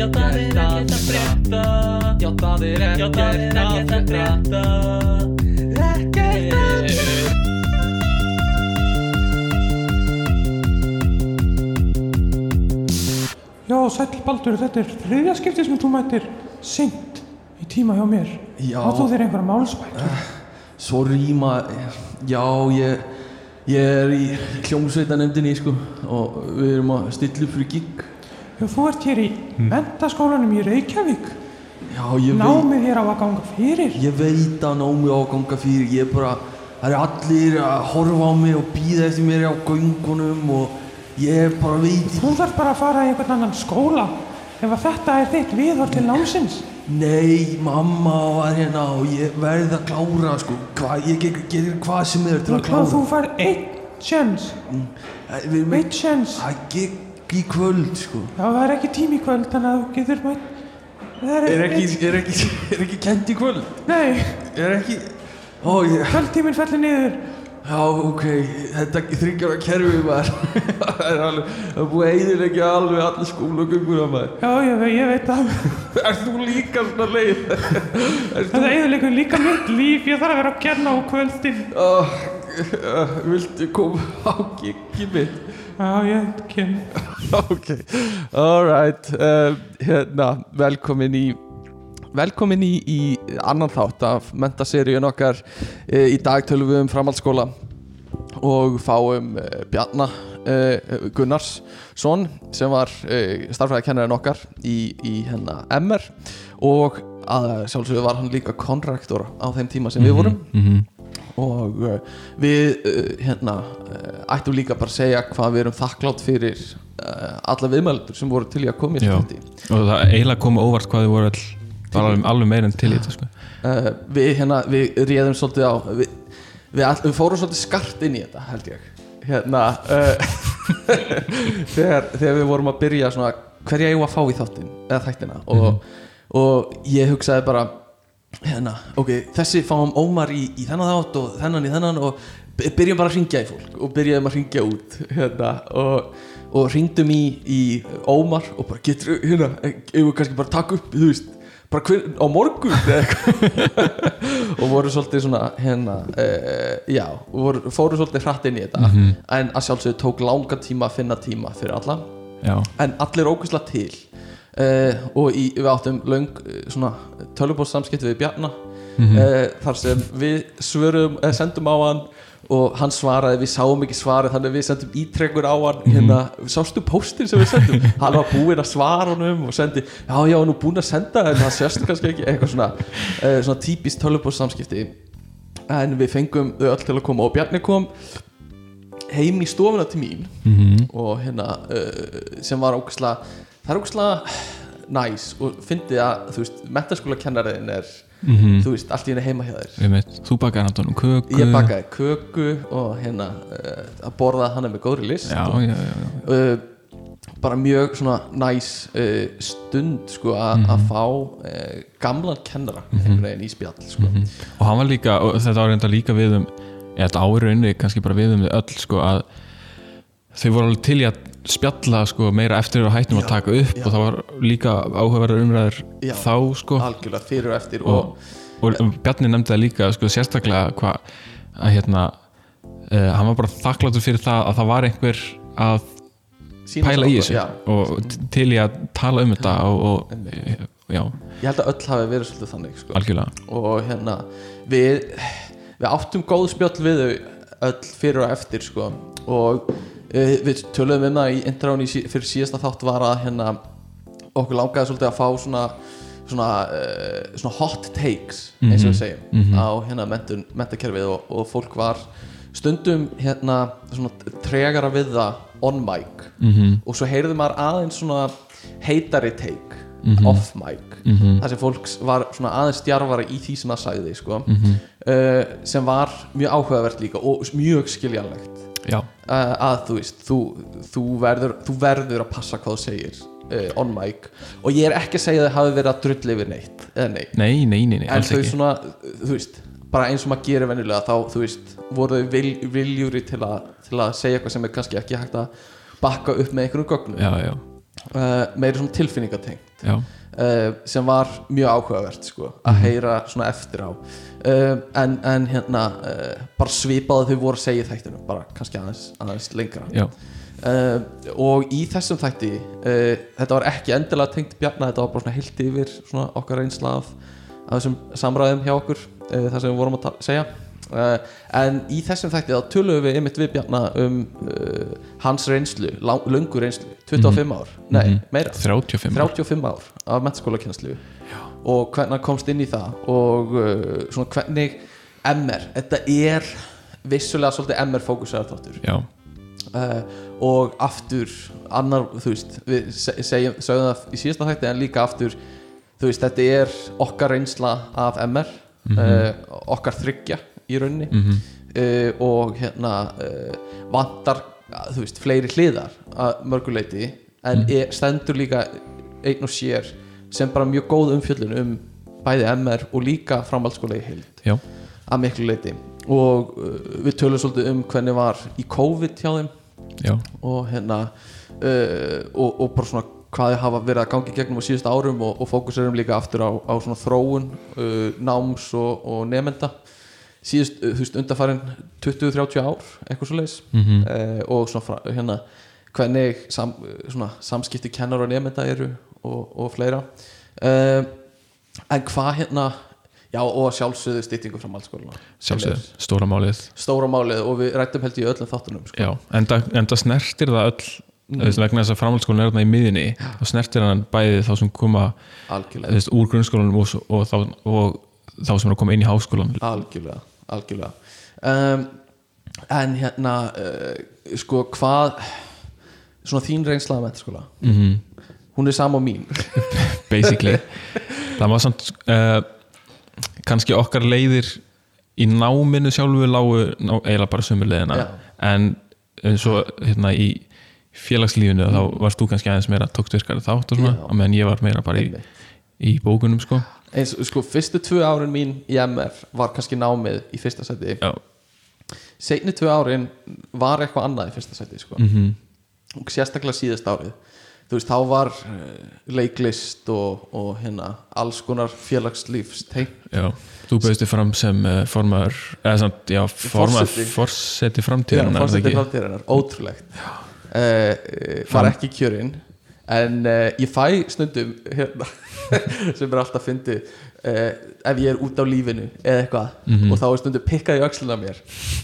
Já það er ekkert að frétta Já það er ekkert að frétta Ekkert að Já, sæll Baldur, þetta er þriðja skipti sem þú mættir seint í tíma hjá mér. Já. Áttu þér einhverja málspækju? Sorry ma Já, ég Ég er í hljómsveitanemndinni sko og við erum að stilla upp fyrir gig Já, þú ert hér í mentaskólanum í Reykjavík. Já, ég veit Námið hér á að ganga fyrir. Ég veit að námi á að ganga fyrir Ég er bara Það er allir að horfa á mig og býða eftir mér á göngunum og ég bara veit Þú þarf bara að fara í einhvern annan skóla ef að þetta er þitt viðhort til námsins. Nei, mamma var hérna og ég verði að klára sko Hvað, ég get, hvað sem er til að klára þú sjens, Æ, Við erum einn sjens. Það er gig í kvöld sko Já, það er ekki tími í kvöld, þannig að þú getur mætt. Það er, Er ekki, er ekki, er ekki kent í kvöld? Nei, Er ekki Ó, ég, kvöldtíminn fellir niður. já, ok, þetta þryggjara kerfi maður Það er alveg, það er búið eyðilegja alveg allir skólagönguna maður Já, ég, ég veit það. Ert þú líka svona leið? Ert Þetta eiginleikur líka mitt líf, ég þarf að vera að kenna á kvöldin. Uh, viltu koma á giggi mitt? Já, ég kem. Ok, alright uh, Hérna, velkomin í Velkomin í, í annan þátt af mentaseríun okkar. Uh, Í dag tölum við um framhaldsskóla Og fáum uh, Bjarna uh, Gunnarsson Sem var uh, starfræðikennarinn okkar í, í hérna MR Og að sjálfsögðu var hann líka konraktor á þeim tíma sem við vorum og uh, við uh, hérna uh, ættum líka bara að segja hvað við erum þakklátt fyrir alla viðmældur sem voru til í að koma í þetta og það eiginlega kom á óvart hvað þið voru all, alveg, alveg meira en til í þetta sko. við hérna, við réðum svolítið á við, við, all, við fórum svolítið skart inn í þetta held ég. Hérna þegar, þegar við vorum að byrja svona hverja ég var að fá í þáttin eða þættina? Og, og ég hugsaði bara hérna, ok, þessi fáum Ómar í, í þennan þátt og þennan í þennan og by- byrjum bara að ringja í fólk og byrjum að ringja út hérna, og, og ringdum í, í Ómar og bara getur, hérna, við kannski bara taka upp, þú veist bara hver, á morgun eða og voru svolítið svona hérna, uh, já, voru, fóru svolítið hratt inn í þetta en að sjálfsögðu tók langa tíma að finna tíma fyrir alla. Já, en allir ógæslega til uh, og í, við áttum löng uh, svona tölubóðssamskipti við Bjarna. Uh, þar sem við svörum, uh, sendum á hann og hann svaraði, við sáum ekki svarið þannig að við sendum ítrekkur á hann. Hérna, sástu póstin sem við sendum? Hann var búinn að svara honum og sendi já, já, hann er búinn að senda en það sést kannski ekki eitthvað svona, uh, svona típist tölubóðssamskipti en við fengum þau öll til að koma og Bjarni kom heim í stofuna til mín Mhm. og hérna uh, sem var ógæslega það er ógæslega næs og fyndið að þú veist, mentaskóla kennariðin er Mhm. þú veist, allt í henni heima hjá þér þú bakaði náttúrulega köku ég bakaði köku og hérna uh, að borða hana með góðri list já, og, já, já, já. uh, bara mjög svona næs uh, stund sko að Mhm. að fá gamlan kennara einhvern veginn í spjall sko. Mhm. og hann var líka, og þetta var reynda líka við um eða þetta áraunni kannski bara við um við öll sko að þau voru alveg til í að spjalla sko meira eftir að hættum að taka upp já. og það var líka áhugaverðar umræður Já. þá sko algjörlega fyrir og eftir og, og, og Bjarni nefndi það líka sko sérstaklega hvað að hérna uh, hann var bara þakkláttur fyrir það að það var einhver að sýna pæla í þessu já. og til í að tala um þetta og, og já, ég held að öll hafi verið svolítið þannig sko. algjörlega og hérna við, við áttum góð spjall við þau öll fyrir og eftir sko. og við töluðum um það í intráni fyrir síðasta þátt var að hérna okkur langaði svolítið að fá svona svona, uh, svona hot takes eins og við segjum á hérna mentakerfið og, og fólk var stundum hérna svona tregara við það on mic. Mm og svo heyrði maður aðeins svona heitari take Mhm. off mic. Þar sem fólk var svona aðeins stjarfara í því sem það sagði sko. Mhm. uh, sem var mjög áhugavert líka og mjög skiljanlegt uh, að þú veist þú, þú, verður, þú verður að passa hvað þú segir uh, on mic. Og ég er ekki að segja að það hafi verið að drull yfir neitt neitt. Nei, nei, nei, nei en þau ekki. svona, þú veist bara eins og maður gerir venjulega þá, þú veist, voru þau vil, viljúri til, a, til að segja eitthvað sem er kannski ekki hægt að bakka upp með einhverjum gögnum. Uh, meiri svona tilfinningatengt. Já, uh, sem var mjög áhugavert sko, að heyra svona eftir á. Uh, en, en hérna uh, bara svipaði þau voru að segja þættinu bara kannski aðeins, aðeins lengra. Og í þessum þætti þetta var ekki endilega tengt Bjarna þetta var bara svona heilt yfir svona okkar reynsla af, þessum samræðum hjá okkur það sem við vorum að segja uh, en í þessum þætti þá tölum við einmitt við Bjarna um uh, hans reynslu, lang, löngu reynslu. 25 ár, nei, Mhm. meira. 35 ár. 35 ár af mentaskólakennslu og hvernig hann komst inn í það og uh, svona hvernig MR, þetta er vissulega svolítið MR fókusar þáttur. Já, og aftur annar, þú veist við se- segjum, það í síðasta þætti en líka aftur, þú veist, þetta er okkar reynsla af MR uh, okkar þryggja í rauninni. Mhm, uh, og hérna uh, vantar, þú veist, fleiri hliðar að mörguleiti en Mm. er, stendur líka einn og sér sem bara mjög góð umfjöllun um bæði MR og líka framhaldsskóla í heild. Já, að miklu leiti og uh, við tölum svolítið um hvernig var í COVID hjá þeim. Já, og hérna og, og bara svona hvað þið hafa verið að gangi gegnum á síðust árum og, og fókuserum líka aftur á, á svona þróun uh, náms og, og nefnda síðust, uh, þú veist, undarfærin 20-30 ár, eitthvað svo leis mhm, uh, og svona fra, hérna hvernig sam, svona, samskipti kennar og nefnda eru og, og fleira. Uh, en hvað hérna já og sjálfsögðu styttingu fram allskóluna sjálfsögð, stóra málið. Stóra málið og við rættum held í öllum þáttunum sko. Já, enda, enda snertir það öll mm. veist, vegna þess að framhaldsskólinn er þarna í miðinni þá snertir hann bæði þá sem koma algjörlega. veist, úr grunnskólanum og, og, þá, og þá sem er að koma inn í háskólan algjörlega, algjörlega. Um, en hérna uh, sko hvað svona þín reynsla að mentaskóla? Mm hún er sama á mín. Basically. Það var samt uh, kannski okkar leiðir í náminu sjálfu lágu ná, eiginlega bara sömu leiðina. Já. en eins og hérna í félagslífinu þá varst þú kannski aðeins meira tókst virkari þátt og svona Já. á meðan ég var meira bara í, í bókunum sko eins og sko fyrstu tvö árin mín í MF var kannski námið í fyrsta seti já, seinni tvö árin var eitthvað annað í fyrsta seti sko. mm og sérstaklega síðast árið. Þú veist þá var uh, leiklist og, og hérna alls konar félagslífs já. Þú bauðst þig fram sem uh, formar eða samt, já, formar Forseti. forseti framtíðan fórsetið framtíðarinnar, ótrúlegt. Uh, uh, var ekki kjörinn en uh, ég fæ stundum hérna, sem er alltaf fyndið uh, ef ég er út á lífinu eða eitthvað Mhm. og þá er stundum pikkað í öxlina á mér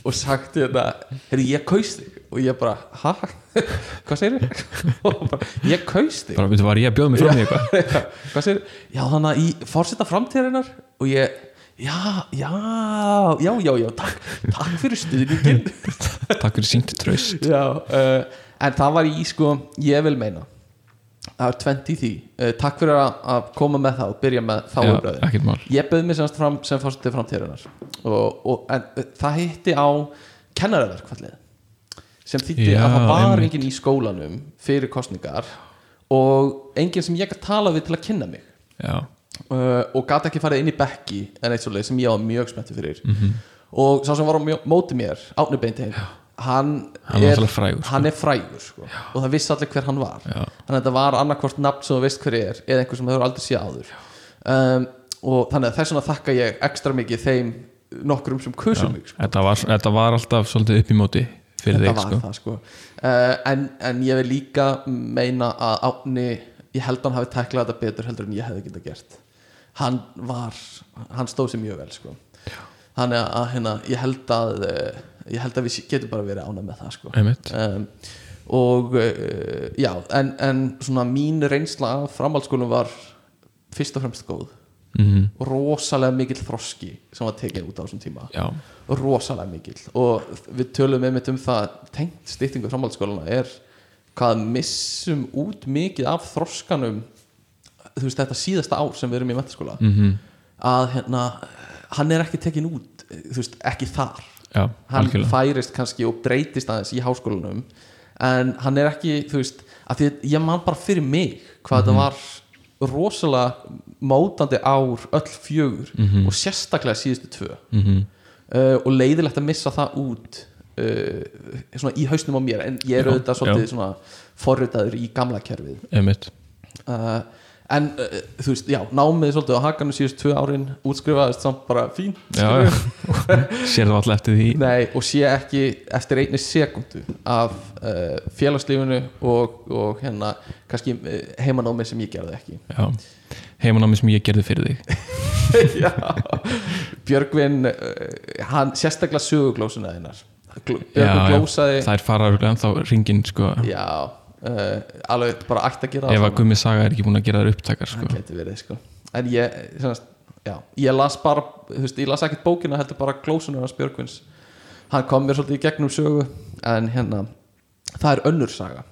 og sagt hérna, heyrðu ég kaust þig. Og ég bara, ha? hvað segir bara, ég kaust þig. Bara, veitu, var ég að bjóða mig fram í eitthvað? Hvað segir já þannig að í fórseta framtíðarinnar og ég já, já, já, já, já takk, takk fyrir stuðningin takk fyrir sínt tröst já, uh, en það var í sko ég vil meina það er 20 því, uh, takk fyrir að, koma með það og byrja með þá mál. Ég bauð mér semst fram sem fórsetið framtíðarinnar og, og, en uh, það hitti á kennaraverkfallið sem þýtti að það var enginn í skólanum fyrir kostningar og enginn sem ég gæti tala við til að kynna mig. Uh, og gæti ekki farið inn í bekki en eitt svoleið sem ég var mjög spenntur fyrir. Mhm. og sá sem var á móti mér Átni Beintein hann, Hann var náttúrulega frægur, sko. hann er frægur sko. og það vissi allir hver hann var. Já. þannig að þetta var annarkvort nafn sem þú veist hver er eða einhver sem þú hefur aldrei séð áður. Um, og þannig að þess vegna þakka ég ekstra mikið þeim nokkrum sem kusum mig sko. þetta var, þetta var alltaf svolítið upp í móti fyrir þetta þig uh, en, en ég vil líka meina að Átni ég held að hann hafi tæklað þetta betur heldur en ég hefði getað gert. Hann var, hann stóð sér mjög vel sko. Þannig að hérna, ég held að uh, ég held að við getum bara verið ánað með það sko. Um, og uh, já, en, en svona mín reynsla af framhaldsskólum var fyrst og fremst góð. Mm og rosalega mikill þroski sem var tekið út á þessum tíma. Já, rosalega mikill. Og við tölum einmitt um það tengt styttingu framhaldsskólana er hvað missum út mikið af þroskanum þú veist þetta síðasta ár sem við erum í metaskóla mm að hérna hann er ekki tekin út þú veist ekki þar já hann algjörlega. færist kannski og breytist aðeins í háskólanum en hann er ekki þú veist því ég man bara fyrir mig hvað þetta var rosalega mótandi ár öll fjögur og sérstaklega síðustu tvö. Mm uh, og leiðilegt að missa það út uh, svona í hausnum á mér en ég er Já, auðvitað svolítið forritaður í gamla kerfið. Uh, en uh, þú veist, já, námið svolítið á hakanum síðust tvö árin, útskrifaðist samt bara fín já, sér það alltaf eftir því. Nei, og sé ekki eftir einni sekundu af uh, félagslífinu og, og hérna kannski uh, heimanámið sem ég gerði ekki. Já. heimanámi sem ég gerði fyrir þig. Já, Björgvin hann sérstaklega söguglósuna þinnar Gló- Björgvin glósaði það er fara örugglega ennþá ringin sko. Já, uh, alveg bara ætti að gera ef að Gummi Saga er ekki búin að gera þær upptakar sko. það geti verið sko. En ég, semast, já, ég las bara þú veist, ég las ekkert bókina heldur bara glósunar hans Björgvins. Hann kom mér svolítið í gegnum sögu en hérna, það er önnur saga.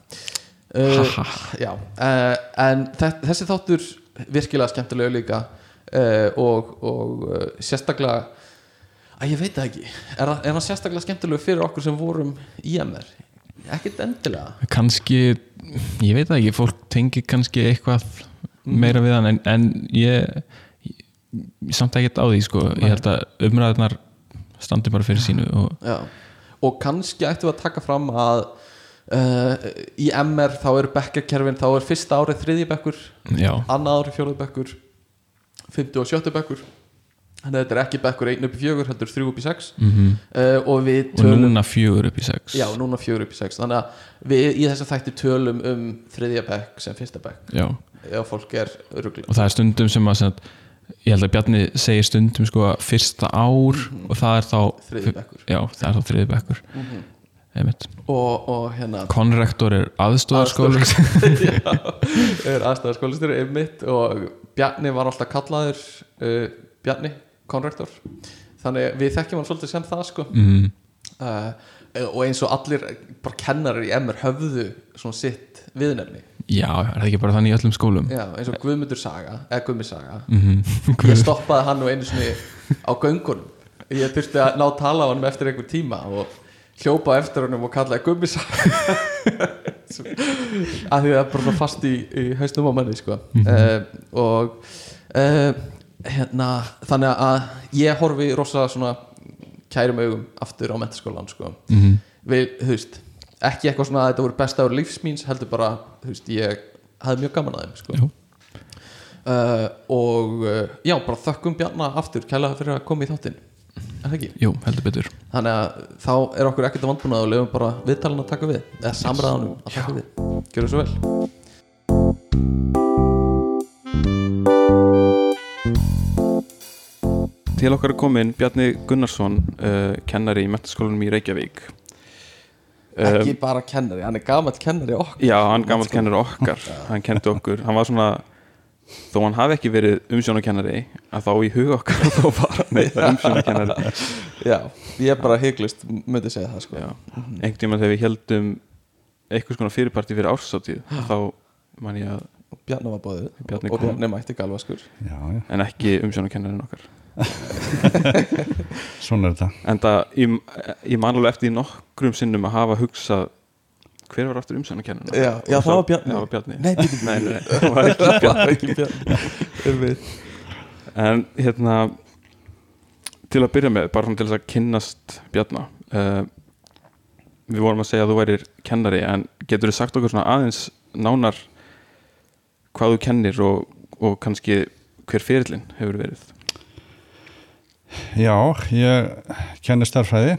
Uh, já, uh, en þe- þessi þáttur virkilega skemmtilega líka og, og sérstaklega að ég veit það ekki. Er, er hann sérstaklega skemmtilega fyrir okkur sem vorum í MR ekkert endilega. Kannski, ég veit ekki fólk tengi kannski eitthvað meira við hann en, en ég, ég, ég samt ekkert á því sko. ég held að umræðunar standi bara fyrir sínu og og kannski ættum við að taka fram að uh, í MR þá eru bekkarkerfin þá er fyrsta árið þriðji bekkur já, annað árið fjóruði bekkur fymti og sjötti bekkur þannig að þetta er ekki bekkur einn upp í fjögur heldur þrjú upp í sex. Mm uh, og við og tölum núna fjögur upp í sex. Já, núna fjögur upp í sex. Þannig að við í þess að þætti tölum um þriðja bekk sem fyrsta bekk. Já. ef fólk er ruggli og það er stundum sem að sem ég held að Bjarni segir stundum sko að fyrsta ár og það er þá þriðji bekkur. Já, það er þá þriði bekkur. Einmitt. Og, og hérna konrektor er aðstóðarskóli Já, er einmitt. Og Bjarni var alltaf kallaður uh, Bjarni, konrektor þannig við þekkjum hann svolítið sem það sko. Mm, uh, og eins og allir bara kennarar í MR höfðu svona sitt viðnefni. Já, er það ekki bara þannig í öllum skólum? Já, eins og Guðmundur Saga eða Guðmi Saga. Mm ég stoppaði hann nú einu sinni á göngunum. Ég þurfti að ná að tala á hann eftir einhver tíma og hljópa eftir honum og kallaði Guðmi Saga. Að því það er bara svona fast í, í hausnum á manni sko. uh, og uh, hérna þannig að ég horfi rosa svona kærum augum aftur á mentaskólan sko. -hmm. við, þú veist ekki eitthvað svona að þetta voru besta ár lífsmíns heldur bara, þú veist, ég hafði mjög gaman að þeim sko. Uh, og uh, já, bara þökkum Bjarna aftur kælega fyrir að koma í þáttinn er það ekki? jú, heldur betur Þannig að þá er okkur ekkert að vandbúna og lefum bara viðtalin að taka við eða samræðanum að taka við Gjörðu svo vel Til okkar er komin Bjarni Gunnarsson uh, kennari í metaskólanum í Reykjavík. Ekki bara kennari, hann er gamall kennari okkur Já, hann gammal kennari okkar. Hann kendi okkur, hann var svona þó hann hafi ekki verið umsjónakennari að þá í huga okkar þá var hann eitthvað umsjónakennari Já, ég er bara hygglust myndi segja það sko. Einhvern tímann þegar við heldum eitthvað svona fyrirparti fyrir ársáttíð þá man ég að, Bjarni var bóðið Bjarni og. Bjarni mætti galvaskur. Já, já, en ekki umsjónakennarin okkar svona er þetta. En það, ég, ég man alveg eftir í nokkrum sinnum að hafa hugsað hver var aftur umsjónakennarin Já, já, það var Bjarni. Var Bjarni. Nei, nei, nei, nei, það var ekki Það var ekki Bjarni. Einmitt. En hérna til að byrja með, bara til þess að kynnast Bjarna uh, við vorum að segja að þú værir kennari en getur þú sagt okkur svona aðeins nánar hvað þú kennir og, og kannski hver fyrirlin hefur verið Já, ég kenni starffræði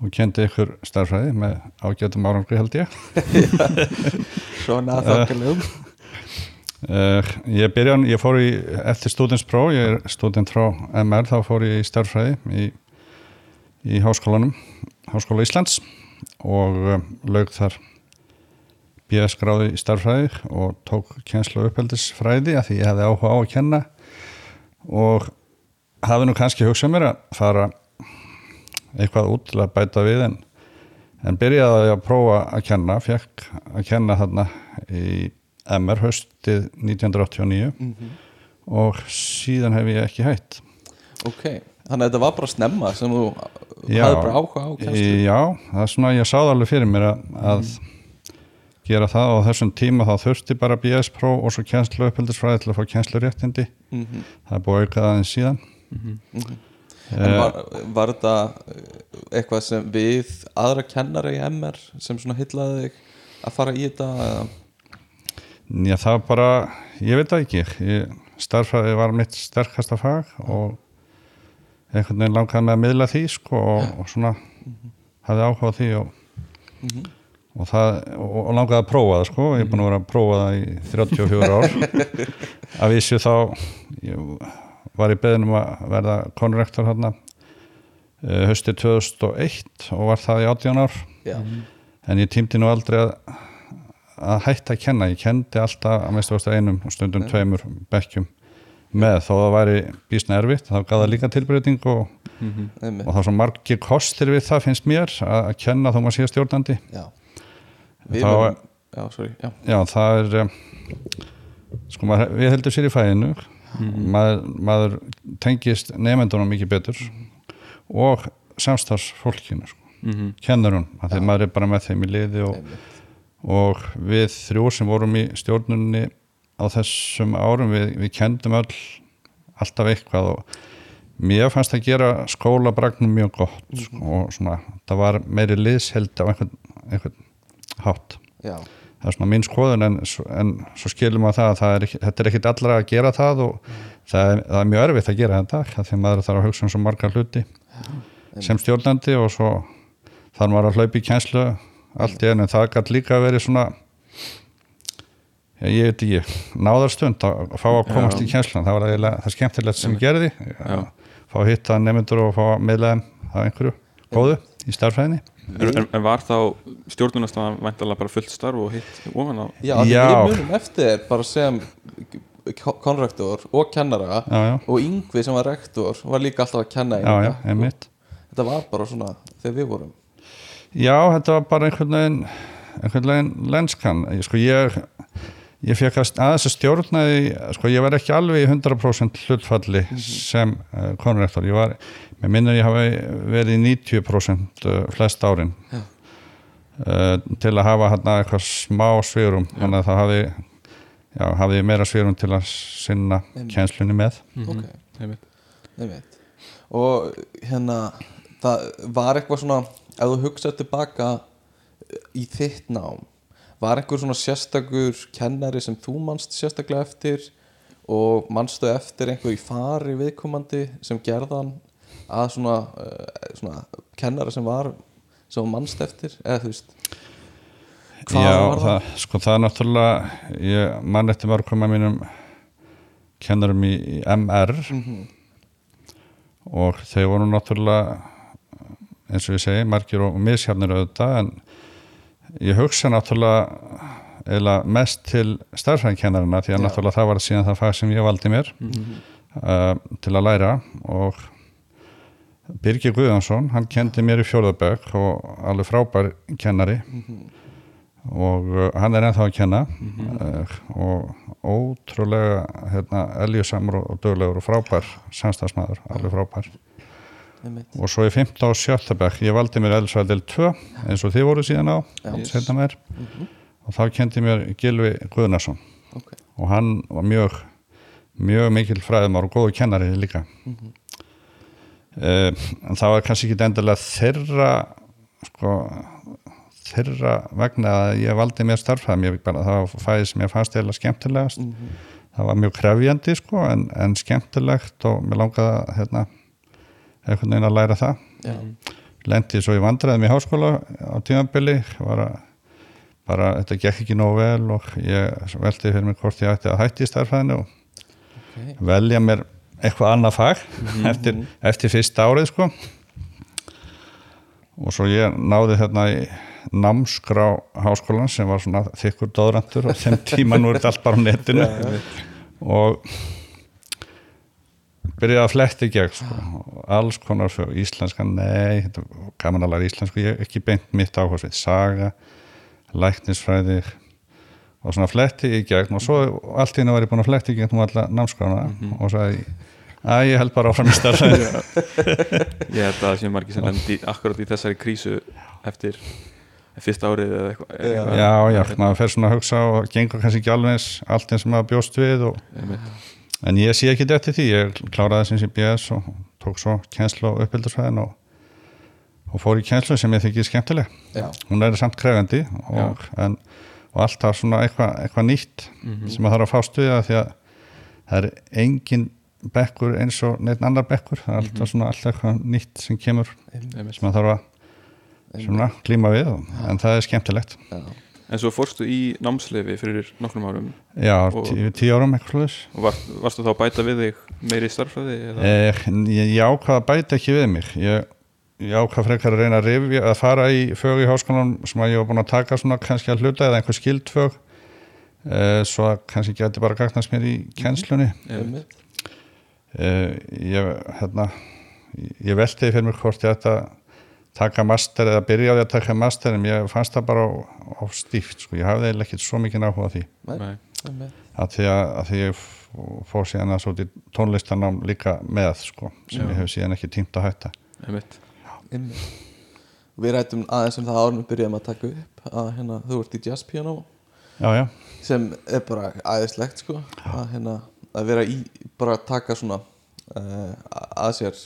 og kendi ykkur starffræði með ágætum árangri held ég. Svona þokkalegum. uh, Ég byrja, ég fór í eftir stúdenspróf, ég er stúdent frá MR, þá fór ég í starffræði í, í háskólanum Háskóla Íslands og uh, laug þar BS gráði í starffræði og tók kjenslu uppeldisfræði að því ég hefði áhuga á að kenna og hafi nú kannski hugsað mér að fara eitthvað út til að bæta við en, en byrjaði að prófa að kenna, fekk að kenna þarna í MR haustið 1989 og síðan hef ég ekki hætt. Ok, þannig að þetta var bara snemma sem þú Já. hafði bara áhuga á kennslu? Já, það er svona, ég sáði alveg fyrir mér að, að gera það og þessum tíma þá þurfti bara BS Pro og svo kennslu uppeldisfræði til að fá kennsluréttindi. Mhm. það er búið aukað aðeins síðan En Eh, var, var þetta eh, eitthvað sem við aðra kennari í MR sem svona hyllaði þig að fara í þetta? Já, það var bara, ég veit það ekki ég, starffræði var mitt sterkasta fag og einhvern veginn langaði með að miðla því sko, og, og svona hafði áhuga því og, og, það, og, langaði að prófa það sko. ég er búin að vera að prófa það í 34 ár að vísu þá ég var í beðinum að verða konrektor hérna hösti 2001 og var það í 18 ár. Já, en ég tímdi nú aldrei að, að hætta að kenna, ég kendi alltaf að mestu ástu einum og stundum tveimur bekkjum með. Þó það væri býsna erfitt, þá gaf það líka tilbreyting og, einmitt. og það er svo margir kostir við það finnst mér að, að kenna þó maður sé stjórnandi. Já. Við Þá- munum, já, sorry, já. Já það er um, sko maður, við heldur sér í fæðinu maður, maður tengist nefndunum mikið betur og samstarfsfólkinu sko. Mhm. kennarum, að því maður er bara með þeim í liði og, og við þrjú sem vorum í stjórnunni á þessum árum við, við kendum öll alltaf eitthvað og mér fannst að gera skólabragnum mjög gott sko, og svona, það var meiri liðsheld á einhvern, einhvern hátt. Já, það er svona mín skoðun en, en svo skilum að það að það er ekki, þetta er ekkit allra að gera það og það er, það er mjög erfitt að gera þetta að maður þarf að hugsa um svo margar hluti sem stjórnandi og svo þarf maður að hlaupa í kjenslu allt í enn en það gætt líka að veri svona ég veit ekki, náðarstund að fá að komast í kjenslan það var eiginlega það skemmtilegt sem ég gerði að fá að hitta nefndur og fá að þeim af einhverju góðu í starfræðinni En, en, en var þá stjórnunarstafan væntalega bara fullt starf og hitt ofan á? Já, við munum eftir bara sem konrektor og kennara já, já, og Yngvi sem var rektor var líka alltaf að kenna já, já, Inga. einmitt. Þetta var bara svona þegar við vorum. Já, þetta var bara einhvern veginn einhvern veginn lenskan. Ég- sko ég ég fekk að aðeins að stjórna því, sko ég var ekki alveg í 100% hlutfalli sem uh, konrektor, ég var með minnur ég hafi verið í 90% uh, flest árin. Já. uh, til að hafa hérna eitthvað smá svirum, þannig að það hafi já, hafi meira svirum til að sinna Einmitt. kjenslunni með. Ok, einmitt. einmitt. Og hérna það var eitthvað svona ef þú hugsaði tilbaka í þitt nám var einhver svona sérstakur kennari sem þú manst sérstaklega eftir? Og manstu eftir einhver í fari viðkomandi sem gerðan að svona, uh, svona kennari sem var sem þú manst eftir? Eða þú veist hvað Já, var það, sko það er náttúrulega ég mann eftir mörgum að mínum kennarum í, í MR Mhm. og þeir voru náttúrulega eins og ég segi, margir og misjafnir auðvitað en ég hugsa náttúrulega eiginlega mest til starfræðinkennarina því að Já. náttúrulega það var síðan það fag sem ég valdi mér uh, til að læra. Og Birgir Guðjónsson, hann kendi mér í fjórðabögg og alveg frábær kennari. Og uh, hann er ennþá að kenna. Uh, og ótrúlega hérna, eljusamur og döglegur og frábær samstagsmaður, alveg frábær og svo í 15 og 17 bekk ég valdi mér Elsvældil 2 eins og þið voru síðan á Já. setna mér og þá kendi mér Gilvi Guðnason. Ok. og hann var mjög mjög mikil fræðumar og góðu kennari líka. Mm en það var kannski ekki endilega þeirra sko þeirra vegna að ég valdi mér bara, það var fæði sem ég fannst eða skemmtilegast. Það var mjög krefjandi sko en, en skemmtilegt og mér langaði að hérna, einhvern veginn að læra það. Já, lendi svo í vandræðum í háskóla á að bara þetta gekk ekki nógu vel og ég velti fyrir mig hvort ég ætti að hætti í starfræðinu og ok. velja mér eitthvað annað fag eftir, eftir fyrsta árið sko. Og svo ég náði hérna í námskrá háskólan sem var svona þykkur dóðrantur og þeim tíma nú er þetta allt bara á netinu. Og byrjaði að fletti gegn sko, alls konar fyrir íslenska, nei að læra íslensku, ég hef ekki beint mitt áhersveit, saga læknisfræði og svona fletti í gegn. Og svo allt í henni var ég búin að fletti í gegn um alla námskrána og sagði að ég held bara áfram í starfræði Ég held að það sé margir sem lendi akkurat í þessari krísu eftir fyrsta árið eða eitthvað eitthvað. já, já, maður fer svona að hugsa og gengur kannski ekki alveg allt eins sem maður bjóst við og, Einmitt. En ég sé ekki eftir því, ég kláraði sem sem BS og tók svo kjenslu á uppbyldusfæðin og, og fór í kjenslu sem ég þykir skemmtileg. Já, hún er samt krefendi og, en, og alltaf svona eitthvað eitthva nýtt sem maður þarf að fá stuðið því að það er engin bekkur eins og neitt annar bekkur. Það er alltaf svona alltaf eitthvað nýtt sem kemur sem maður þarf að klíma við og, en það er skemmtilegt. Já, En svo fórstu í námsleifi fyrir nokkrum árum. Já, Og- tí, tíu árum eitthvað og var, varstu þá að bæta við þig meiri starffræði? eða? Eh, ég, ég ákvað að bæta ekki við mig. Ég, ég ákvað frekar að reyna að, rifja, að fara í fög í háskólanum sem að ég var búin að taka svona kannski að hluta eða einhver skildfög eh, svo að kannski geti bara gagnast mér í kennslunni. Einmitt. Eh, ég, hérna, ég velti fyrir mig hvort ég ætti að taka master eða byrja á því að taka master en ég fannst það bara á, stíft sko. ég hafði eiginlega ekkert svo mikið áhuga á því Nei. einmitt að því að, að því ég fór síðan að svo til tónlistanám líka með sko, sem Já. ég hef síðan ekki tímt að hætta Einmitt. Einmitt. Við rættum aðeins um það árnum byrjuðum að taka upp að hérna, þú ert í jazz piano já, já, sem er bara æðislegt sko að, hérna, að vera í bara að taka svona uh, að sér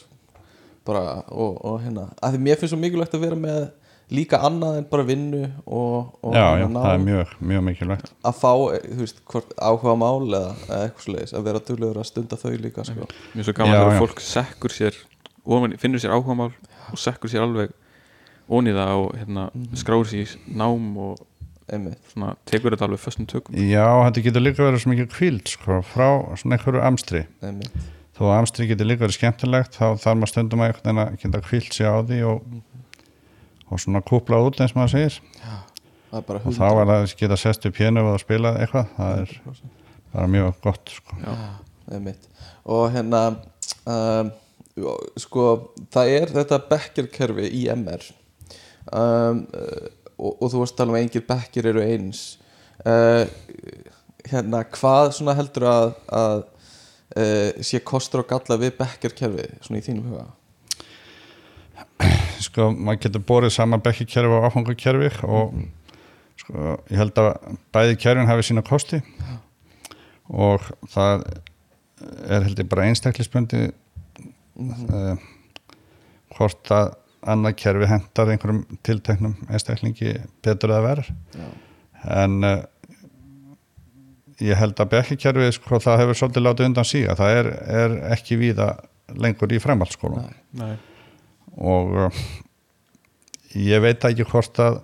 bara og, og hérna að því mér finnst svo mikilvægt að vera með líka annað en bara vinnu og, og já, já hérna það er mjög, mjög mikilvægt. Að fá, þú veist, hvort áhuga mál eða, eða eitthvað svoleiðis, að vera duglegur að stunda þau líka sko. Er svo gaman Já, þegar já. fólk sekkur sér ofan, finnur sér áhugamál og sekkur sér alveg það og hérna, skráur sér í nám og einmitt, svona, tekur þetta alveg föstum tökum. Já, þetta getur líka verið svo mikið kvíld sko, frá svona einhverju amstri. Einmitt þó að amstri getur líka verið skemmtilegt þá þarf maður stundum að einhvern veginn að geta kvíld sig á því og, og svona kúpla út eins og maður segir það er bara og þá er það að geta sest upp hérna og spila eitthvað, það er 100%. bara mjög gott sko. Já. einmitt og hérna um, sko það er þetta bekkjarkerfi í MR um, uh, og, og þú varst að tala um að engir bekkir eru eins uh, hérna hvað svona heldur að, að uh, sé kostur og galla við bekkjarkerfi svona í þínum huga? Sko, maður getur borið saman bekkikerfi og áfangakerfi og sko, ég held að bæði kerfin hafi sína kosti og það er held ég bara einstaklisbundi uh, hvort að annað kerfi hendar einhverjum tilteknum einstaklingi betur eða verð Já. en uh, ég held að bekkikerfi sko, það hefur svolítið látið undan síga það er, er ekki víða lengur í. Nei. og uh, ég veit ekki hvort að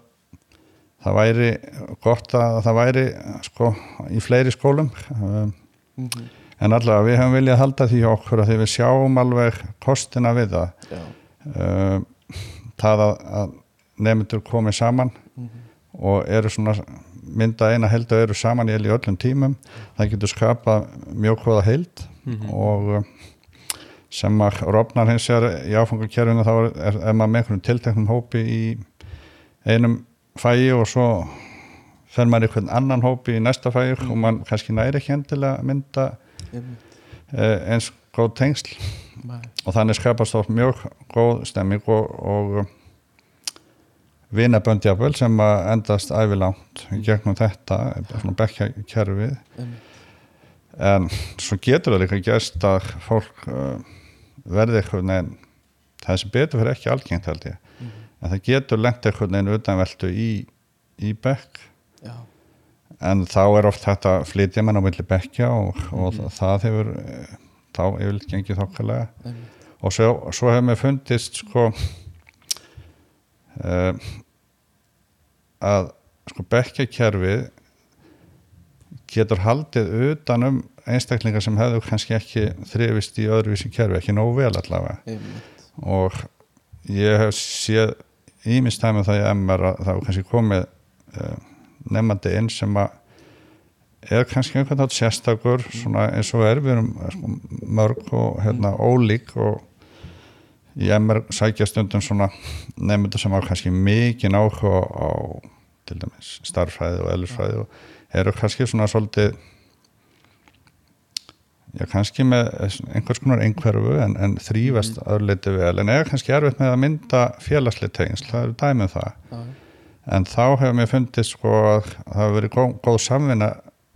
það væri gott að það væri sko í fleiri skólum um, Mhm. en allavega við höfum viljað halda því hjá okkur að því við sjáum alveg kostina við það um, það að, að nefndur komið saman og eru svona mynda eina held og eru saman í öllum tímum. Það getur skapað mjög hvaða held og uh, sem að rofnar hins vegar í áfangarkerfinu þá er, er, er maður með einhvern tilteknum hópi í einum fæi og svo fer maður einhvern annan hópi í næsta fæi og mann kannski næri ekki endilega að mynda einmitt. eh, eins góð tengsl. Og þannig skapast oft mjög góð stemming og, og vinabönd jafnvel sem að endast ævilangt gegnum þetta svona bekkja kerfið einmitt. En svo getur það líka gerst að fólk uh, verði eitthvað neginn það sem betur fyrir ekki algengt held ég. En það getur lengt eitthvað neginn utanveltu í, í bekk. Já. en þá er oft þetta flytja mann á milli bekkja og, og það hefur eh, þá yfirleitt gengið þokkalega. Og svo, svo hefur mér fundist sko að sko bekkjakerfið getur haldið utan um einstaklingar sem hefðu kannski ekki þrifist í öðruvísi kerfi, ekki nógu vel allavega. Einmitt. Og ég hef séð ímistæmi það í MR að það hefur kannski komið uh, nefnandi inn sem að er kannski einhvern veginn sérstakur svona eins og er, við erum eh, sko, mörg og hérna ólík og í MR sækja stundum svona nefndur sem hafa kannski mikið áhuga á til dæmis starffræði og eðlisfræði og eru kannski svona svolítið já kannski með einhvers konar einhverfu en, en þrýfast mm. öðrleiti vel en er kannski erfitt með að mynda félagslega tengsl, það eru dæmið það Já. en þá hefur mér fundist sko að það hefur verið góð, góð samvinna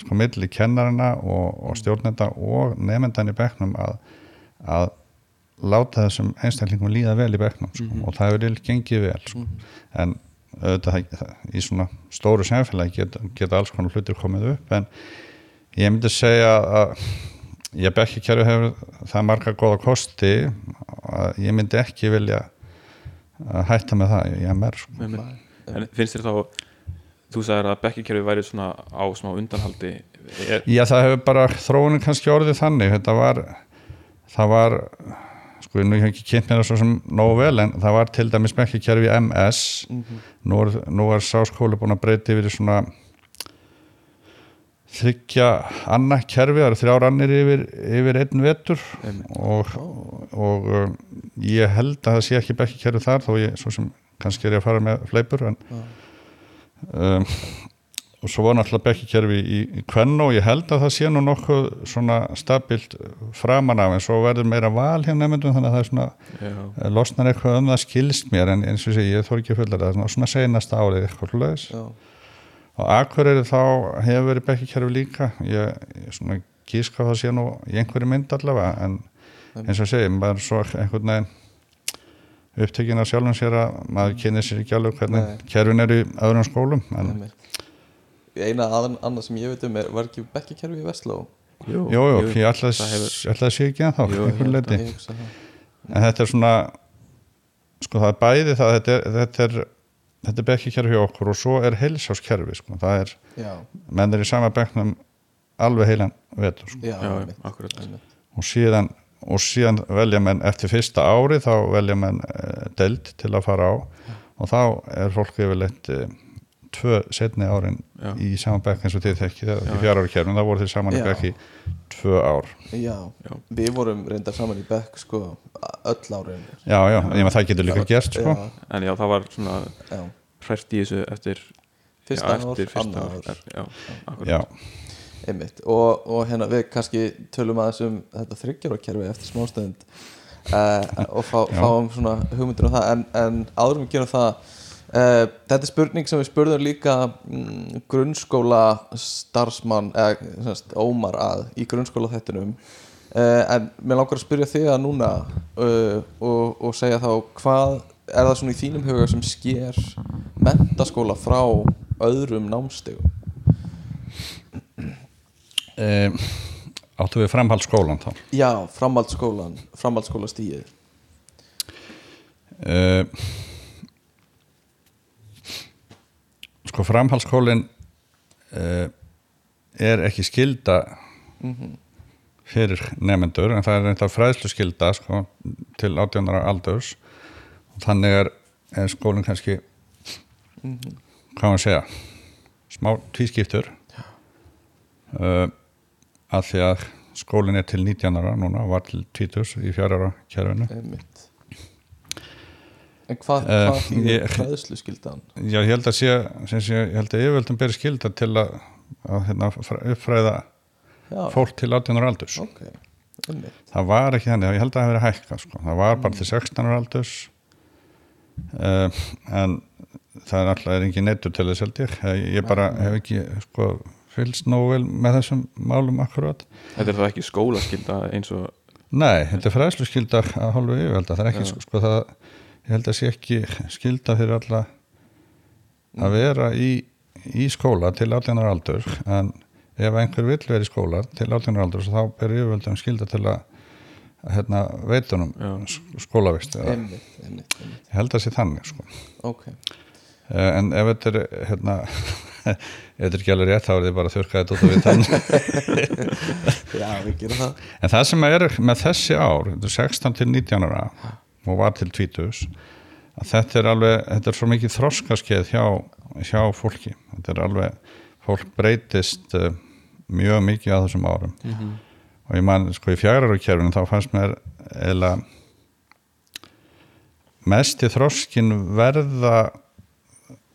sko milli kennarina og, og stjórnenda og nefndan í bekknum að, að láta þessum einstaklingum líða vel í bekknum sko, og það hefur líka gengið vel sko. en auðvitað það- það- í svona stóru samfélagi geta, geta alls konar hlutir komið upp en ég myndi segja að ég bekki kerfi hefur það marga góða kosti að ég myndi ekki vilja að hætta með það í MR sko. En finnst þér þá þú sagðir að bekkikerfi væri svona á smá undanhaldi er, Já, það hefur bara þróunin kannski orðið þannig. Þetta var það var sko, nú ég ekki kynnt mér það svo sem nógu vel en það var til dæmis ekki kerfi MS nú, er, nú er sáskóli búin að breyti yfir svona þryggja annað kerfi, það eru þrjár annir yfir, yfir einn vetur. Og, og um, ég held að það sé ekki bekki kerfi þar þó ég, svo sem kannski er ég að fara með fleipur en um, og svo var náttúrulega bekkikerfi í, í Kvenno og ég held að það sé nú nokkuð svona stabilt framan af en svo verður meira val hjá nefndum þannig að það er svona já, eh, losnar eitthvað um það skilst mér en eins og sé ég þór ekki fulla það svona- seinasta árið eitthvað hlutis Já, og Akureyri þá hefur verið bekkikerfi líka. Ég, ég svona gíska það sé nú í einhverju mynd allavega en eins og segi, maður er svo einhvern veginn upptekinn af sjálfum sér að maður kynir sér ekki alveg hvernig Nei. kerfin er í öðrum skólum en einmitt. Eina aðan, annað sem ég veit um er var ekki bekkikerfi í Vestló? Jú, Jú, jú, ég ætla að hefur- ég ætla að sé ekki að þá Jú, hugsa það. En þetta er svona sko það er bæði það þetta er, þetta er, þetta er bekkikerfi hjá okkur og svo er heilsáskerfi sko. það er, já, menn er í sama bekknum alveg heilan vetur sko. já, já, akkurat. og síðan og síðan velja menn eftir fyrsta ári þá velja menn uh, delt til að fara á. Og þá er fólk yfirleitt uh, tvö setni árin Já. í sama bekk eins og þið þekki þegar Já. í fjara ári kerfum, þá voru þið saman í Já. bekk í tvö ár já, Já. við vorum reyndar saman í bekk sko, öll árin já, já, ég með það getur líka gerst sko. já, en já, það var svona já, hrært í þessu eftir fyrsta já, ár, eftir fyrsta annað ár ár já, já, einmitt og, og hérna við kannski tölum aðeins um þetta þryggjarókerfi eftir smástund uh, og fá, Já. fáum svona hugmyndir um það en, en áður en við gerum það uh, þetta er spurning sem við spurðum líka mm, grunnskóla starfsmann eða semst, Ómar að í grunnskóla þettunum uh, en mér langar að spyrja þig að núna uh, og, og segja þá hvað er það svona í þínum huga sem sker mentaskóla frá öðrum námstegum um, áttu við framhaldsskólan þá? Já, framhaldsskólan, framhaldsskólastíið uh, sko framhaldsskólin uh, er ekki skilda fyrir nefnendur en það er eitthvað fræðslu skilda sko, til 18 ára aldurs. Og þannig er, er skólinn kannski hvað maður að segja smá tvískiptur. Uh, að því að skólinn er til 19 ára núna og var til 20 í fjara ára kjærfinu En hvað, Eh, ég- fræðslu skildan? Já, ég held að sé, sé, ég held að yfirvöldum beri skilda til að, að hérna, fr- uppfræða Já, fólk til 18 ára aldurs. ok, einmitt Það var ekki þannig, ég held að það hefði verið hækka, sko. Það var bara til 16 ára aldurs, uh, en það er alltaf er engin neittur til þess held ég. Eh, Ég bara hef ekki, sko, fylgst nógu vel með þessum málum akkurat. þetta er það ekki skólaskylda eins og Nei, þetta er fræðslu skilda að hálfu yfirvölda, það er ekki, sko, það, ég held að sé ekki skilda fyrir alla að vera í, í skóla til 18 ára aldur, en ef einhver vill vera í skóla til 18 ára aldur þá ber yfirvöldum skilda til að hérna, veitunum skólavist, ég held að sé þannig, sko. ok. Eh, En ef þetta er, hérna, ef þetta er ekki alveg rétt, þá er þið bara þurrkaðið út af við þannig. Já, við gerum það. En það sem er með þessi ár, þetta er 16 til 19 ára og var til 20 að þetta er alveg, þetta er svo mikið þroskaskeið hjá, hjá fólki þetta er alveg, fólk breytist uh, mjög mikið á þessum árum og ég man, sko í kjærfinu þá fannst mér eða mesti þroskin verða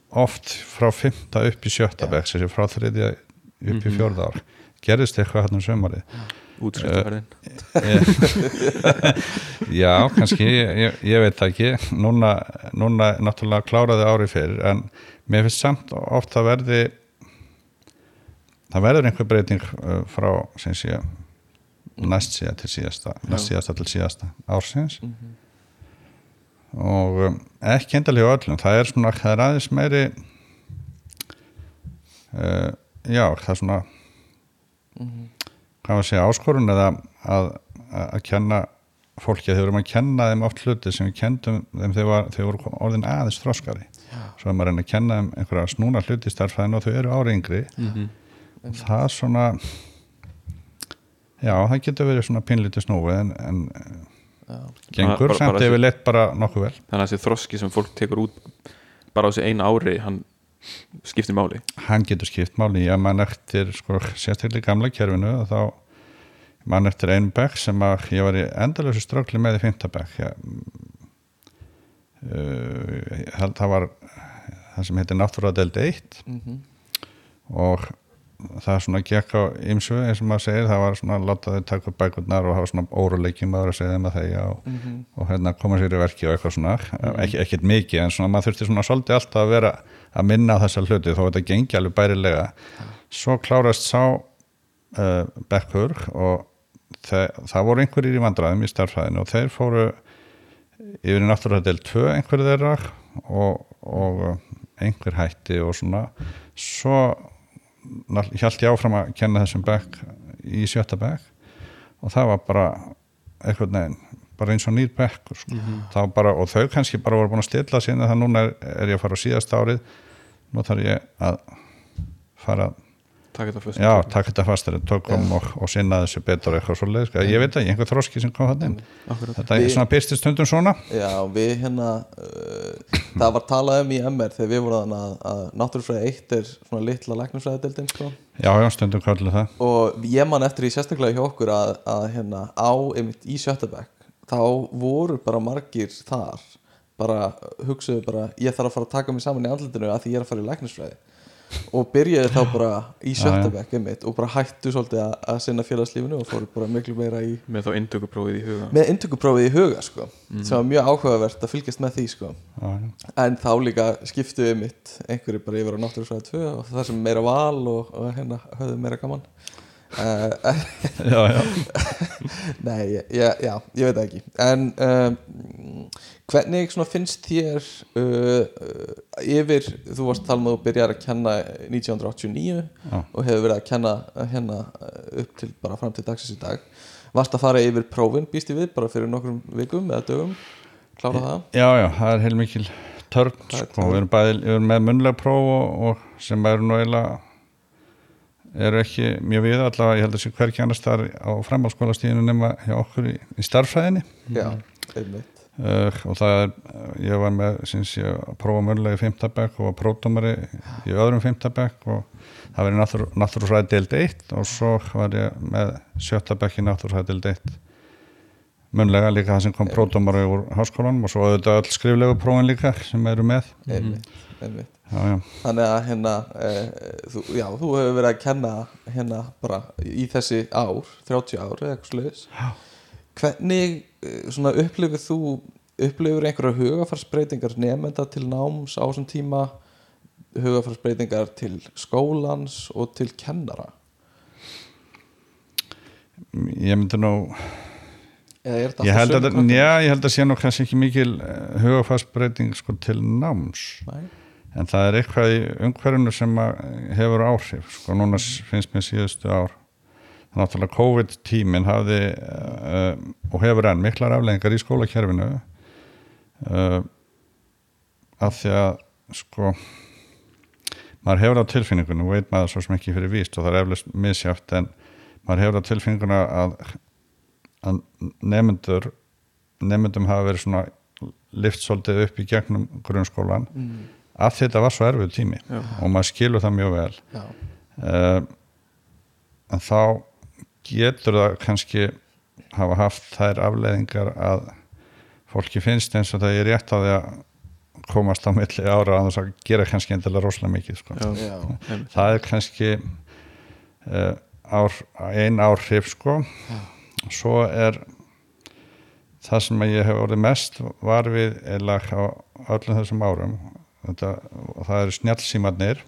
oft frá 5. upp í 7. bekk sem sé frá 3. upp í 4. ár gerðist eitthvað hann um sömarið útskriftaferðin Já, kannski, ég, ég veit það ekki. Núna, núna náttúrulega kláraði ári fyrir en mér finnst samt oft að verði það verður einhver breyting uh, frá sem sé næst síða til síðasta næst síðasta til síðasta ársins. Og um, ekki endalega öllum það er svona, það er aðeins meiri uh, já, það er svona hvað var að segja, áskorun eða að, að, að kenna fólki að þau vorum að kenna þeim oft hluti sem við kendum þeim þegar þeir voru orðin aðeins þroskari svo er maður að reyna að kenna þeim einhverja snúna hluti í starfræðinu og þau eru ári yngri. Það er svona já, það getur verið svona pínlítið snúi en, en gengur samt yfir leitt bara nokkuð vel. Þannig að þessi þroski sem fólk tekur út bara á þessi eina ári hann skiptir máli. Hann getur skipt máli, ég man eftir sko, sérstaklega gamla kerfinu og þá man eftir einu bekk sem að ég var í endalösu strákli með í fymtabekk uh, það var það sem heitir náttúruadeld 1 og það svona gekk á ymsu eins og maður segir, það var svona láta þau taka bækurnar og hafa svona óruleikin maður að segja þeim að þegja og, og hérna koma sér í verki og eitthvað svona. Ekki, ekkert mikið en svona maður þurfti svona svolítið alltaf að vera að minna þessa hluti þó þetta gengi alveg bærilega. Svo klárast sá uh, bekkur og það, það voru einhverjir í vandræðum í starfræðinu og þeir fóru yfir í náttúrulega del 2 einhverju þeirra og, og einhver hætti og svona. Svo hjælt ég áfram að kenna þessum bekk í sjötta bekk. Og það var bara eitthvað neginn bara eins og nýr bekkur sko. mm bara, og þau kannski bara voru búin að stilla síðan það. Núna er, er ég að fara á síðast árið. Nú þarf ég að fara Takk þetta fyrst já, taka þetta fastar tökum og, og sinna þessu betur eitthvað svo leið, ég veit ekki, einhver þroski sem kom þannig þetta er svona byrstist stundum svona. Já, við hérna uh, það var talað um í MR þegar við vorum að, að náttúrufræði 1 er svona litla læknumfræðadeildin sko. já, já, stundum kallir það. Og ég man eftir í sérstaklega hjá okkur að, að hérna á einmitt í Sjötabæk þá voru bara margir þar bara hugsaðu bara ég þarf að fara að taka mig saman í andlutinu að því ég er að fara í læknisfræði og byrjaði þá bara í einmitt og bara hættu svolítið að, að sinna félagslífinu og fóru bara miklu meira í með þá inntökuprófið í huga. Með inntökuprófið í huga sko, sem var mjög áhugavert að fylgjast með því sko. já, já. en þá líka skiptuðu mitt einhverju bara yfir á náttúrufræði 2 og það sem meira val og, og hérna höfðu meira gaman já, já. nei, ég, já, ég veit ekki. En um, hvernig finnst þér uh, uh, yfir, þú varst talað með að byrja að kenna 1989 Já. og hefur verið að kenna hérna upp til bara fram til dagsins í dag. Varst að fara yfir prófin, býst ég við bara fyrir nokkrum vikum eða dögum? Klára það? Já, já, það er heilmikil törn er sko, við erum, bæði, við erum með munlega próf og, og sem eru nú eiginlega eru ekki mjög við allavega, ég held að sé hverki annars þar á framhalskólastíðinu nema hjá okkur í, í starffræðinni já, einmitt. Uh, og það er, ég var með sinns ég að prófa munlega í fimmtabæk og var pródómari í öðrum fimmtabæk og það var í náttúrufræði deild 1 og svo var ég með sjöttabæk í náttúrufræði deild 1 munlega líka það sem kom pródómari úr háskólanum og svo auðvitað öll skriflegu prófin líka sem eru með. Einmitt, einmitt. Já, já. þannig að hérna eh, þú, já, þú hefur verið að kenna hérna bara í þessi ár 30 ár eða eitthvað sluðis hvernig eh, svona upplifir þú upplifir einhverja hugafarsbreytingar nefnda til náms á þessum tíma hugafarsbreytingar til skólans og til kennara? Ég myndi nú ég held, að, já, ég held að sé nú kannski ekki mikil hugafarsbreyting sko, til náms. Nei. en það er eitthvað í umhverfinu sem að hefur áhrif sko núna s- finnst mér síðustu ár. Náttúrulega COVID-tímin hafði uh, og hefur enn miklar afleggingar í skólakerfinu uh, af því að sko maður hefur á tilfinningunum veit maður svo sem ekki fyrir víst og það er eflust misjátt en maður hefur á tilfinninguna að, að nefnendur nefnendum hafa verið svona lift svolítið upp í gegnum grunnskólan mm, að þetta var svo erfið tími Já. og maður skilur það mjög vel. Já, uh, en þá getur það kannski hafa haft þær afleðingar að fólki finnst eins og það er rétt á því að komast á milli ára að þess að gera kannski endilega rosalega mikið sko. Já. já, það er kannski uh, ár, ein áhrif sko svo er það sem ég hef orðið mest var við eða á öllum þessum árum. Þetta, það eru snjallsímarnir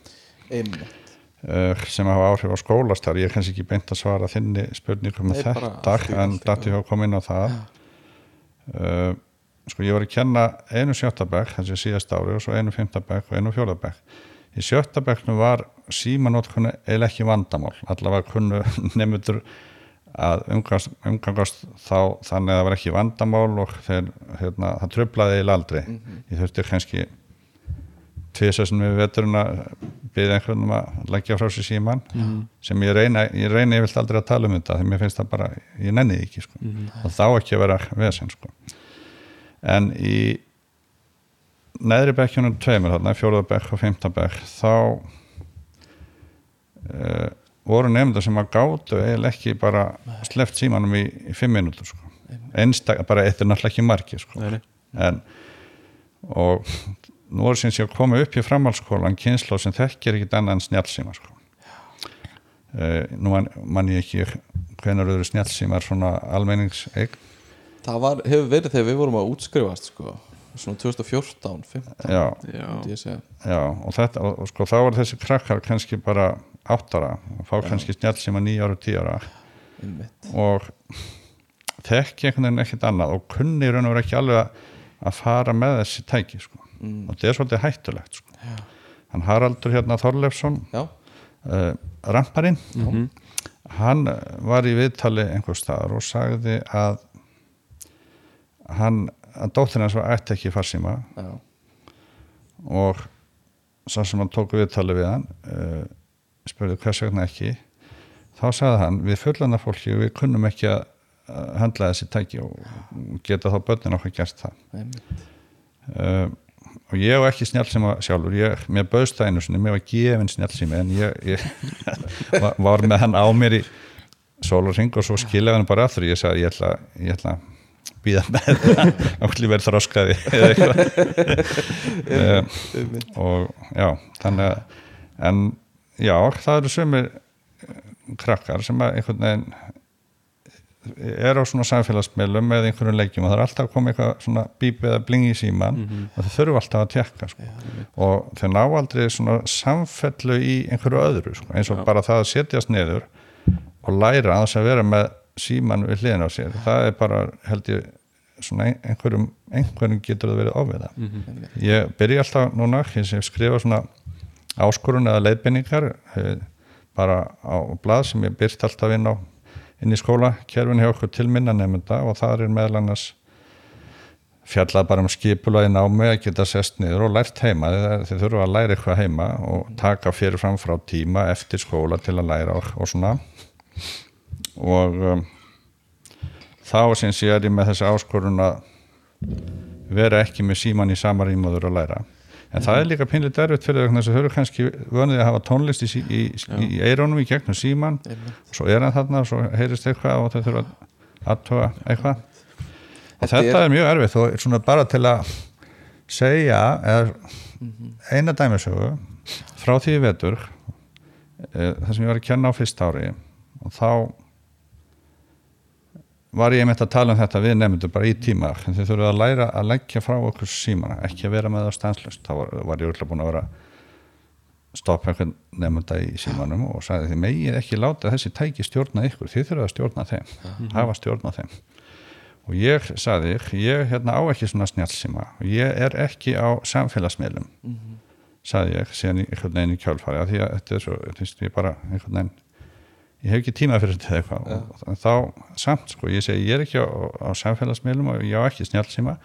einmitt. uh, sem hafa áhrif á skólastar ég er kannski ekki beint að svara þinni spurningum með Nei, bara þetta en góðu. að koma inn á það. Uh, sko ég var að kenna einu sjöttabæk þessi síðast ári og svo einu fymtabæk og einu fjórðabæk í sjöttabæknu var símanótkunni eða ekki vandamál. Allavega kunnu nefndur að umgangast, þá þannig að það var ekki vandamál og þeir, hérna, það tröflaði eða aldrei ég þurfti kannski tvisessin við veturinn að byggja einhvern um að leggja frá sér síman sem ég reyna, ég reyna ég vilt aldrei að tala um þetta því mér finnst það bara, ég nenni ekki sko. og þá ekki að vera vesen sko. en í neðri bekkjunum tveimur þarna, fjóruðabekk og fimmtabekk þá uh, voru nefnda sem að gátu eiginlega ekki bara sleft símanum í, í fimm minútur sko. einstak, bara eitt er náttúrulega ekki margi sko. En og nú er sinns ég að koma upp í framhaldsskólan kynslu sem þekkir ekkit annað en snjálsíma sko. uh, nú man, man ég ekki hvenar eru snjálsímar svona almenningseign Það var, hefur verið þegar við vorum að útskrifast sko, svona 2014 15, já, Já, já, og, þetta, og, og sko þá var þessi krakkar kannski bara áttara og fá kannski snjálsíma nýja ára og einmitt. og þekki einhvern veginn ekkert annað og kunni í raun og vera ekki alveg að- að fara með þessi tæki sko. Mm. og þetta er svolítið hættulegt sko. hann Haraldur hérna Þorleifsson Já, uh, ramparinn hann eh, var í viðtali einhver staðar og sagði að hann að dóttir hans var ætti ekki farsíma já, og sá sem hann tók viðtali við hann uh, spurði hvers vegna ekki? Þá sagði hann við fullana fólki við kunnum ekki að handla þessi tæki og geta þá börnin okkar gert það. Uh, og ég hef ekki snjálfsíma sjálfur. Ég, mér bauðst það einu sinni, mér var gefin snjálfsími en ég, ég var- var með hann á mér í sólarring og svo skiljaði hann bara aftur. Ég sagði ég ætla, ég ætla býða með það. Ákveðli verið þroskaði eða eitthvað. Um, og já þannig að en já, það eru sömur krakkar sem að einhvern veginn er á svona samfélagsmiðlum með einhverjum leikjum og það er alltaf koma eitthvað svona bíp eða bling í síman og þau þurfu alltaf að tjekka sko. og þau ná aldrei svona samfellu í einhverju öðru sko. eins og bara það að setjast niður og læra að þess að vera með síman við hliðin á sér. Það er bara held ég svona ein- einhverjum, einhverjum getur það verið ofið ég byrja alltaf núna ég skrifa svona áskorun eða leiðbendingar eh, bara á blað sem ég byrt alltaf inn á inn í skóla, kerfin hjá okkur til minna nefnda og það er meðal annars fjallað bara um skipulaði námi að geta sest niður og lært heima þeir þurfa að læra eitthvað heima og taka fyrir fram frá tíma eftir skóla til að læra og, og svona. Og um, þá sinns ég er ég með þessi áskorun að vera ekki með síman í sama rýmaður að læra en það er líka pinlega derfitt fyrir þess að þau eru kannski vönið að hafa tónlist í, í, í, í eirónum í gegnum síman og svo er hann þarna og svo heyrist eitthvað og þau þurfa að aðtuga eitthvað. Og Þetta er- mjög erfitt og svona bara til að segja eða eina dæmisögu frá því vetur e, það sem ég var að kenna á fyrst ári. Og þá var ég einmitt að tala um þetta við nefndur bara í tíma en þið þurfum að læra að leggja frá okkur símana ekki að vera með það stanslust þá var, var ég öll búin að vera stoppa einhvern nefnda í símanum og sagði þið megið ekki láta þessi tæki stjórna ykkur, þið þurfum að stjórna þeim hafa stjórna þeim. Og ég sagði, ég hérna á ekki svona snjálsíma og ég er ekki á samfélagsmiðlum sagði ég, síðan einhvern veginn í kjálfari því að þetta er svo, veist, ég bara einhvern veginn ég hef ekki tíma fyrir þetta eitthvað. Og, og þá samt sko, ég segi ég er ekki á, á samfélagsmiðlum og ég á ekki snjálsíma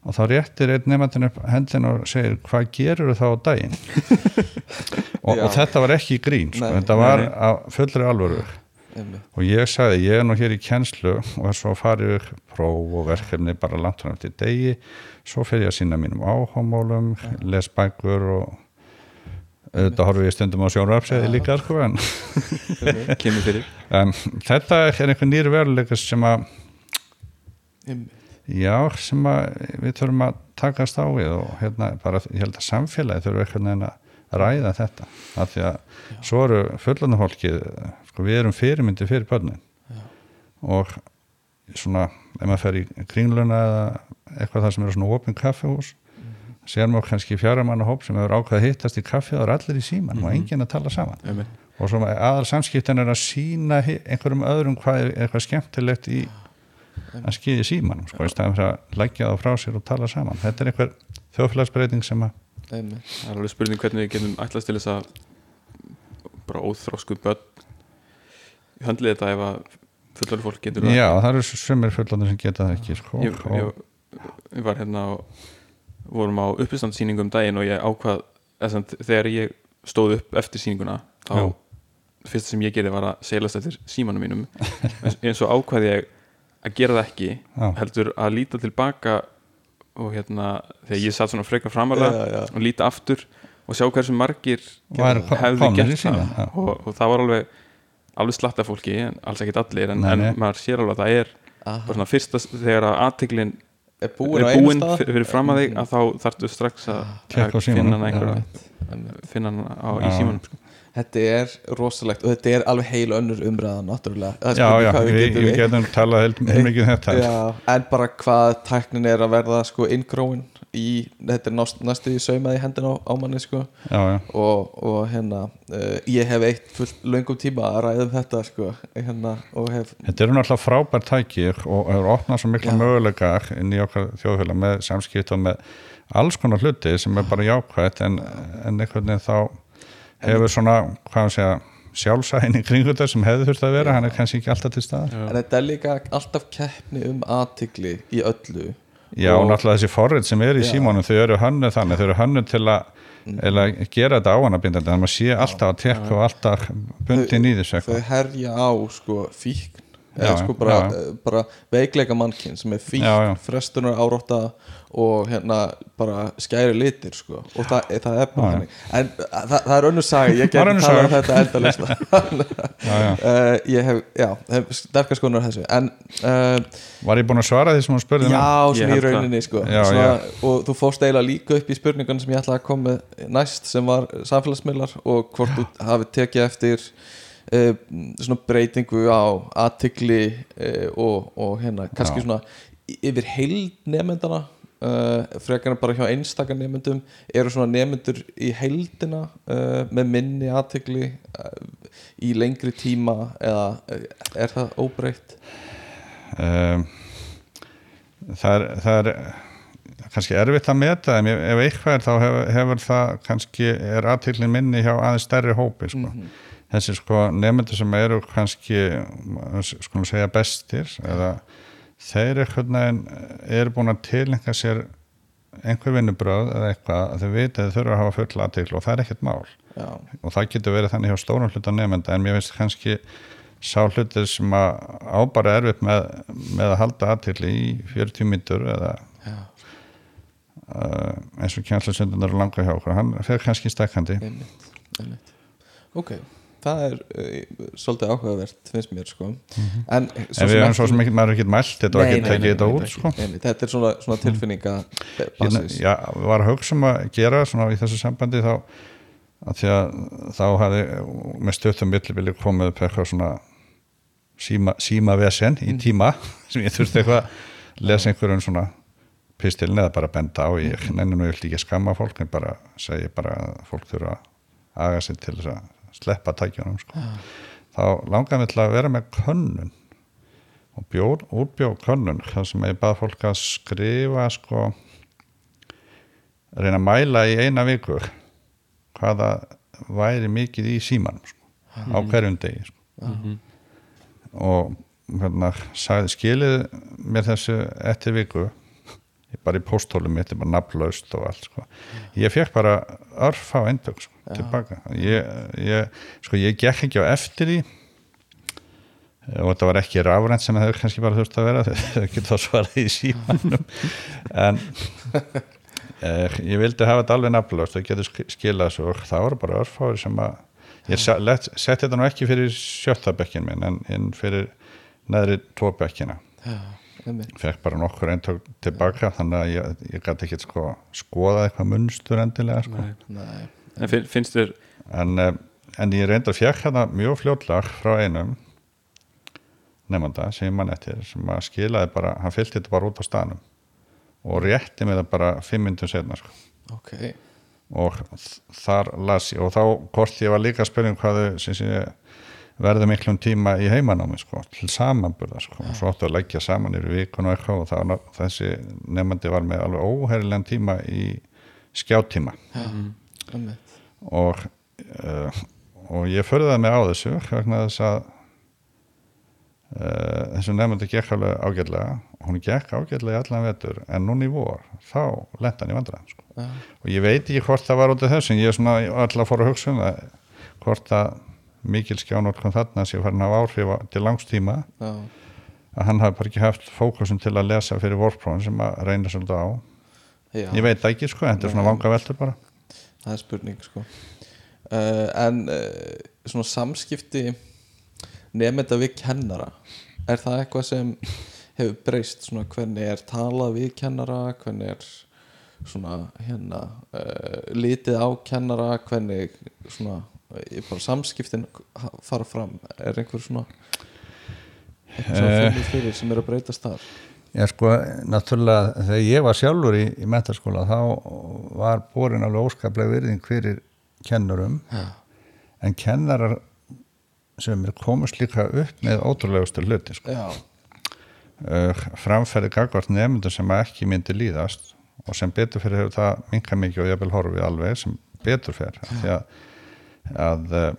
og þá réttir einn nefndin upp hendin og segir hvað gerur þá á daginn? Og, og þetta var ekki grín sko, Nei, þetta var á fullri alvöru. Einmitt. og ég sagði ég er nú hér í kennslu og svo farið við próf og verkefni bara langt hann eftir degi. Svo fer ég að sína mínum áhámálum les bækur og auðvitað horfi ég stundum á sjónrafsæði líka sko, en, en þetta er einhver nýri veruleika sem að já, sem að við þurfum að takast á við og hérna bara, ég held að samfélagi þurfum einhvern veginn að ræða þetta af því að svo eru fullanu fólki sko, við erum fyrirmyndi fyrir börnin. Og svona ef maður fer í kringluna eða eitthvað það sem er svona opin kaffehús sér maður kannski fjara manna hóp sem hefur ákveð að hittast í kaffi og er allir í síman og enginn að tala saman. Einmitt. og svo aðal samskiptin er að sína einhverjum öðrum hvað er eitthvað skemmtilegt í að skýði símanum sko, í staðan fyrir að leggja það frá sér og tala saman. Þetta er einhver þjóðfélagsbreyting sem að einmitt. það er alveg spurning hvernig við getum ætlast til þess að bara óþrósku börn höndlið þetta ef að fullorðið fólk getur það. Já, það eru sumir fullorðin sem geta það ekki sko, ég, ég, ég var hérna og vorum á uppistandsýningu um daginn og ég ákvað þegar ég stóð upp eftir sýninguna þá Já. fyrst sem ég gerði var að seilast eftir símanum mínum en, en svo ákvað ég að gera það ekki Já. heldur að líta tilbaka og hérna þegar ég satt svona frekar já. og líta aftur og sjá hversu margir ko- hefði gert það símann, já. og, og það var alveg alveg slatta fólki, en alls ekkert allir en, Nei, nei. en maður sér alveg að það er svona fyrsta þegar að aðtiklin er búin er stað? fyrir, fram að þig að þá þarftu strax að, finna hana einhverja finna hana á, í símanum sko. þetta er rosalegt og þetta er alveg heil önnur umræða náttúrulega. Það já, já, hvað við, getum við getum talað heil, mikið um þetta. Já, en bara hvað tæknin er að verða sko inngróin í, þetta er nást, næstu í saumað í hendina á, á manni sko. Já, já, og, og hérna uh, ég hef eitt fullt löngum tíma að ræða um þetta sko hérna hef Þetta eru náttúrulega frábær tæki og hefur opnað svo mikla Já. möguleika inn í okkar þjóðfélag með samskipt og með alls konar hluti sem er bara jákvætt en, en einhvern veginn þá hefur svona, hvað hann segja sjálfsæðin í kringu þetta sem hefði þurft að vera hann er kannski ekki alltaf til staðar. En þetta er líka alltaf keppni um aðtigli í öllu Já, og náttúrulega þessi forrið sem er í Já. símónum þau eru hönnu þannig, þau eru hönnu til að eða gera þetta áhannabindandi þannig að maður sé alltaf að tekka og alltaf bundin í þessu þau herja á sko fíkn Já, sko bara, eh, bara veikleika mannkinn sem er já. frestunar árótta og hérna bara skæri litir sko. Og það, það er bara hannig en það, það er önnur saga, ég er get önnur talað um þetta já. uh, ég hef, já, hef sterkar skoðunar á þessu. En uh, Var ég búin að svara því sem hún spurði? Já, svona í rauninni sko. Já, já. og þú fórst eiginlega líka upp í spurningun sem ég ætlaði að koma með næst sem var samfélagsmiðlar og hvort þú hafið tekið eftir uh, svona breytingu á aðtikli uh, og, og hérna kannski Já. svona yfir heild nefndana uh, frekar en bara hjá einstakar nefndum eru svona nefndur í heildina með minni aðtikli í lengri tíma eða er það óbreytt? um, það, er, það er kannski erfitt að meta en ef eitthvað er þá hefur, hefur það kannski er aðtillin minni hjá aðeins stærri hópi sko. Þessi sko nefndur sem eru kannski skulum segja bestir eða þeir eru búin að tilengja sér einhver vinnubröð eða eitthvað að þau vita að þau þurfa að hafa full aðtill og það er ekkert mál. Já, og það getur verið þannig hjá stórum hluta nefnda en mér finnst kannski sá hlutir sem að ábara erfitt með, með að halda aðtilli í 40 mítur eða uh, eins og kjænslusundunar langa hjá okkur, hann fer kannski einmitt. ok, það er uh, svolítið áhugavert finnst mér sko. En, en við erum svo sem ekki, maður er ekki mælt þetta og ekki tekið þetta út sko. þetta er svona, svona tilfinninga hérna, basis. já, var að hugsa um að gera svona í þessu sambandi þá að því að þá hafði með stöttum millibili komið upp eitthvað svona síma, síma vesen í tíma sem ég þurfti eitthvað að lesa einhverjum svona pistilin eða bara benda á. Ég nenni nú ég ekki að skamma fólk en bara segi bara að fólk þurfa að aga sig til þess að sleppa tækjunum sko. þá langaði mig til að vera með könnun og bjór, útbjóð könnun þar sem ég bað fólk að skrifa sko reyna að mæla í eina viku hvaða væri mikið í símanum sko, á hverjum degi sko. og hérna sagði skilið mér þessu eftir viku bara í pósthólum mitt, bara nafnlaust og allt sko. ég fekk bara örf á eindök sko, tilbaka. Ég, ég, sko, ég gekk ekki á eftir því. Og þetta var ekki rafrænt sem það kannski bara þurft að vera þau geta svarað í símanum. En eh, ég vildi hafa þetta alveg nafnlaust og getur skilað þessu og það voru bara örfáður sem að ég setti þetta nú ekki fyrir sjöttabekkin minn en inn fyrir neðri tóbekkina fekk bara nokkur eintök tilbaka þannig að ég, ég gæti ekki sko skoða eitthvað munstur endilega sko. nei, en fin- finnst þér en, eh, en ég reyndar fekk hérna mjög fljótlag frá einum nefnda sem ég mann eftir sem að skilaði bara, hann fylgti þetta bara út á staðnum og rétti mig það bara fimm myndum setna sko. ok, og þar las ég og þá hvort ég var líka að spyrja um hvað þau sem sé verða miklum tíma í heimanámi sko, til samanburða sko, og svo áttu að leggja saman yfir vikun og eitthvað og það, þessi nefnandi var með alveg óhærilegan tíma í skjáttíma. Einmitt og, uh, og ég förðaði mig á þessu vegna þess að uh, þessu nefnandi gekk alveg ágætlega. Hún gekk ágætlega í allan vetur en núna í vor, þá lenda hann í vandræðum sko. Já. og ég veit ekki hvort það var út af þessu ég er svona alltaf fór að hugsa um það hvort að mikil skjánótkun þarna sé farin að áhrif til langstíma Já, að hann hafi bara ekki haft fókusin til að lesa fyrir vorprófin sem að reyna svolítið á. Já. ég veit ekki sko, þetta er svona vanga veldur bara það er spurning sko. Uh, en uh, svona samskipti nefnda við kennara er það eitthvað sem hefur breyst? Svona hvernig er talað við kennara? Hvernig er svona hérna uh, litið á kennara? Hvernig svona bara samskiptin fara fram? Er einhver svona Eh. finnur fyrir sem er að breytast þar Já sko, náttúrulega þegar ég var sjálfur í, í metaskóla þá var borin alveg óskaplega virðing fyrir kennurum Já. en kennarar sem er komast líka upp með ótrúlegustu hluti sko. uh, framferði gagvart nefndur sem ekki myndi líðast og sem betur fyrir hefur það minka mikið og ég vil horfið alveg sem betur fyrir því að, að uh,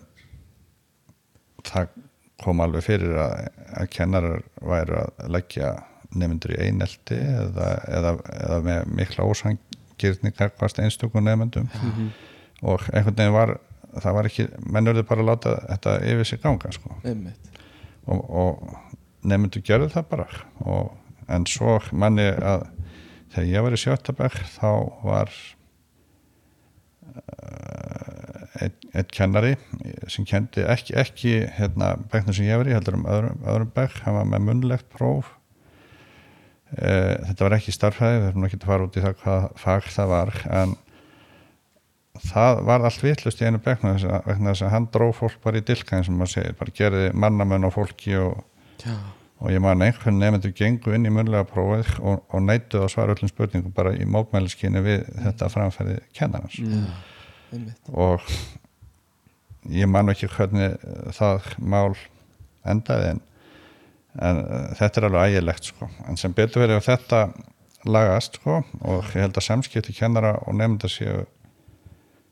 það kom alveg fyrir að, að kennarar væru að leggja nefndur í einelti eða, eða, eða með mikla ósangirni gagvart einstökum nefndum og einhvern veginn var það var ekki, menn verður bara að láta þetta yfir sig ganga sko. Og, og nefndu gerðu það bara. Og, en svo manni að þegar ég var í sjötabæk þá var uh, einn ein kennari sem kendi ekki, ekki hérna, bæknum sem ég var í, heldur um öðrum, öðrum bæk, hann var með munnlegt próf þetta var ekki starfhæði, við erum ekki að fara út í það hvað fag það var en það var allt vitlust í einu bekna þess að, vegna þess að hann dró fólk bara í dilka eins og maður segir, bara gerði mannamenn á fólki og, og ég man einhvern nefndur gengu inn í munlega prófið og, og neituð að svara öllum spurningum bara í mótmæliskyni við þetta framferði kennarans. Einmitt. Og ég man ekki hvernig það mál endaði en, en uh, þetta er alveg ægilegt sko. en sem betur verið að þetta lagast sko, og ég held að samskipti kennara og nefnda séu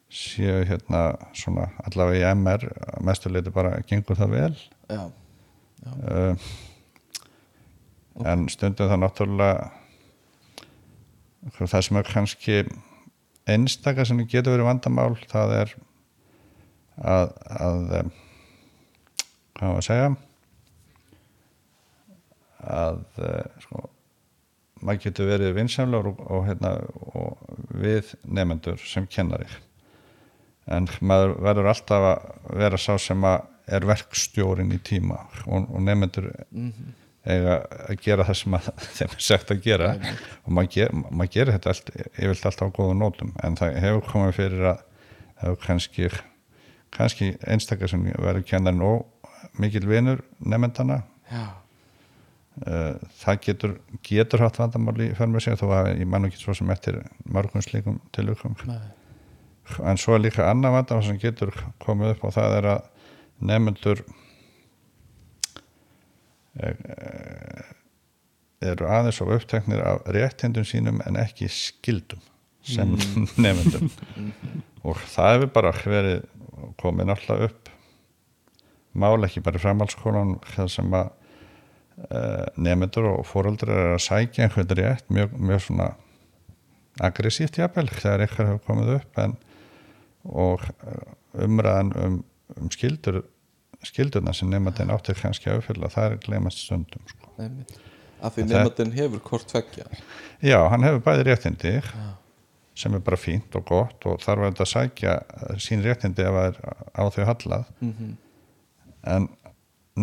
séu hérna svona allavega í MR mestuleiti bara gengur það vel. Já, uh, en stundum það náttúrulega það sem er kannski einstaka sem getur verið vandamál það er að, að um, hvað var að segja að uh, sko, maður getur verið vinsamlegur og, og, hérna, og við nefnendur sem kennari en maður verður alltaf að vera sá sem að er verkstjórin í tíma og, og nefnendur eiga að gera það sem að þeim er sagt að gera. Og maður, ger, maður gerir þetta allt, yfirlt alltaf á góðum nótum. En það hefur komið fyrir að það hefur kannski kannski einstakar sem verður kennarinn og mikil vinur nefndana já, það getur, getur hatt vandamál í för með sig þó að ég man ekki svo sem eftir mörgum slíkum tilökum en svo er líka annað vandamál sem getur komið upp og það er að nefnendur eru aðeins og uppteknir af réttindum sínum en ekki skildum sem mm. nefnendum og það hefur bara verið komið náttúrulega upp mál ekki bara það sem að nefnendur og fóreldrar er að sækja einhvern rétt mjög, mjög svona aggressíft jafnvel þegar eitthvað hefur komið upp en, og eh, umræðan um, um skildur skildurna sem nefndin átti kannski að uppfylla það er glemast stundum sko. af því nefndin hefur hvort tveggja Já, hann hefur bæði réttindi sem er bara fínt og gott og þarf að sækja eh, sín réttindi ef það er á þau hallað Mhm. en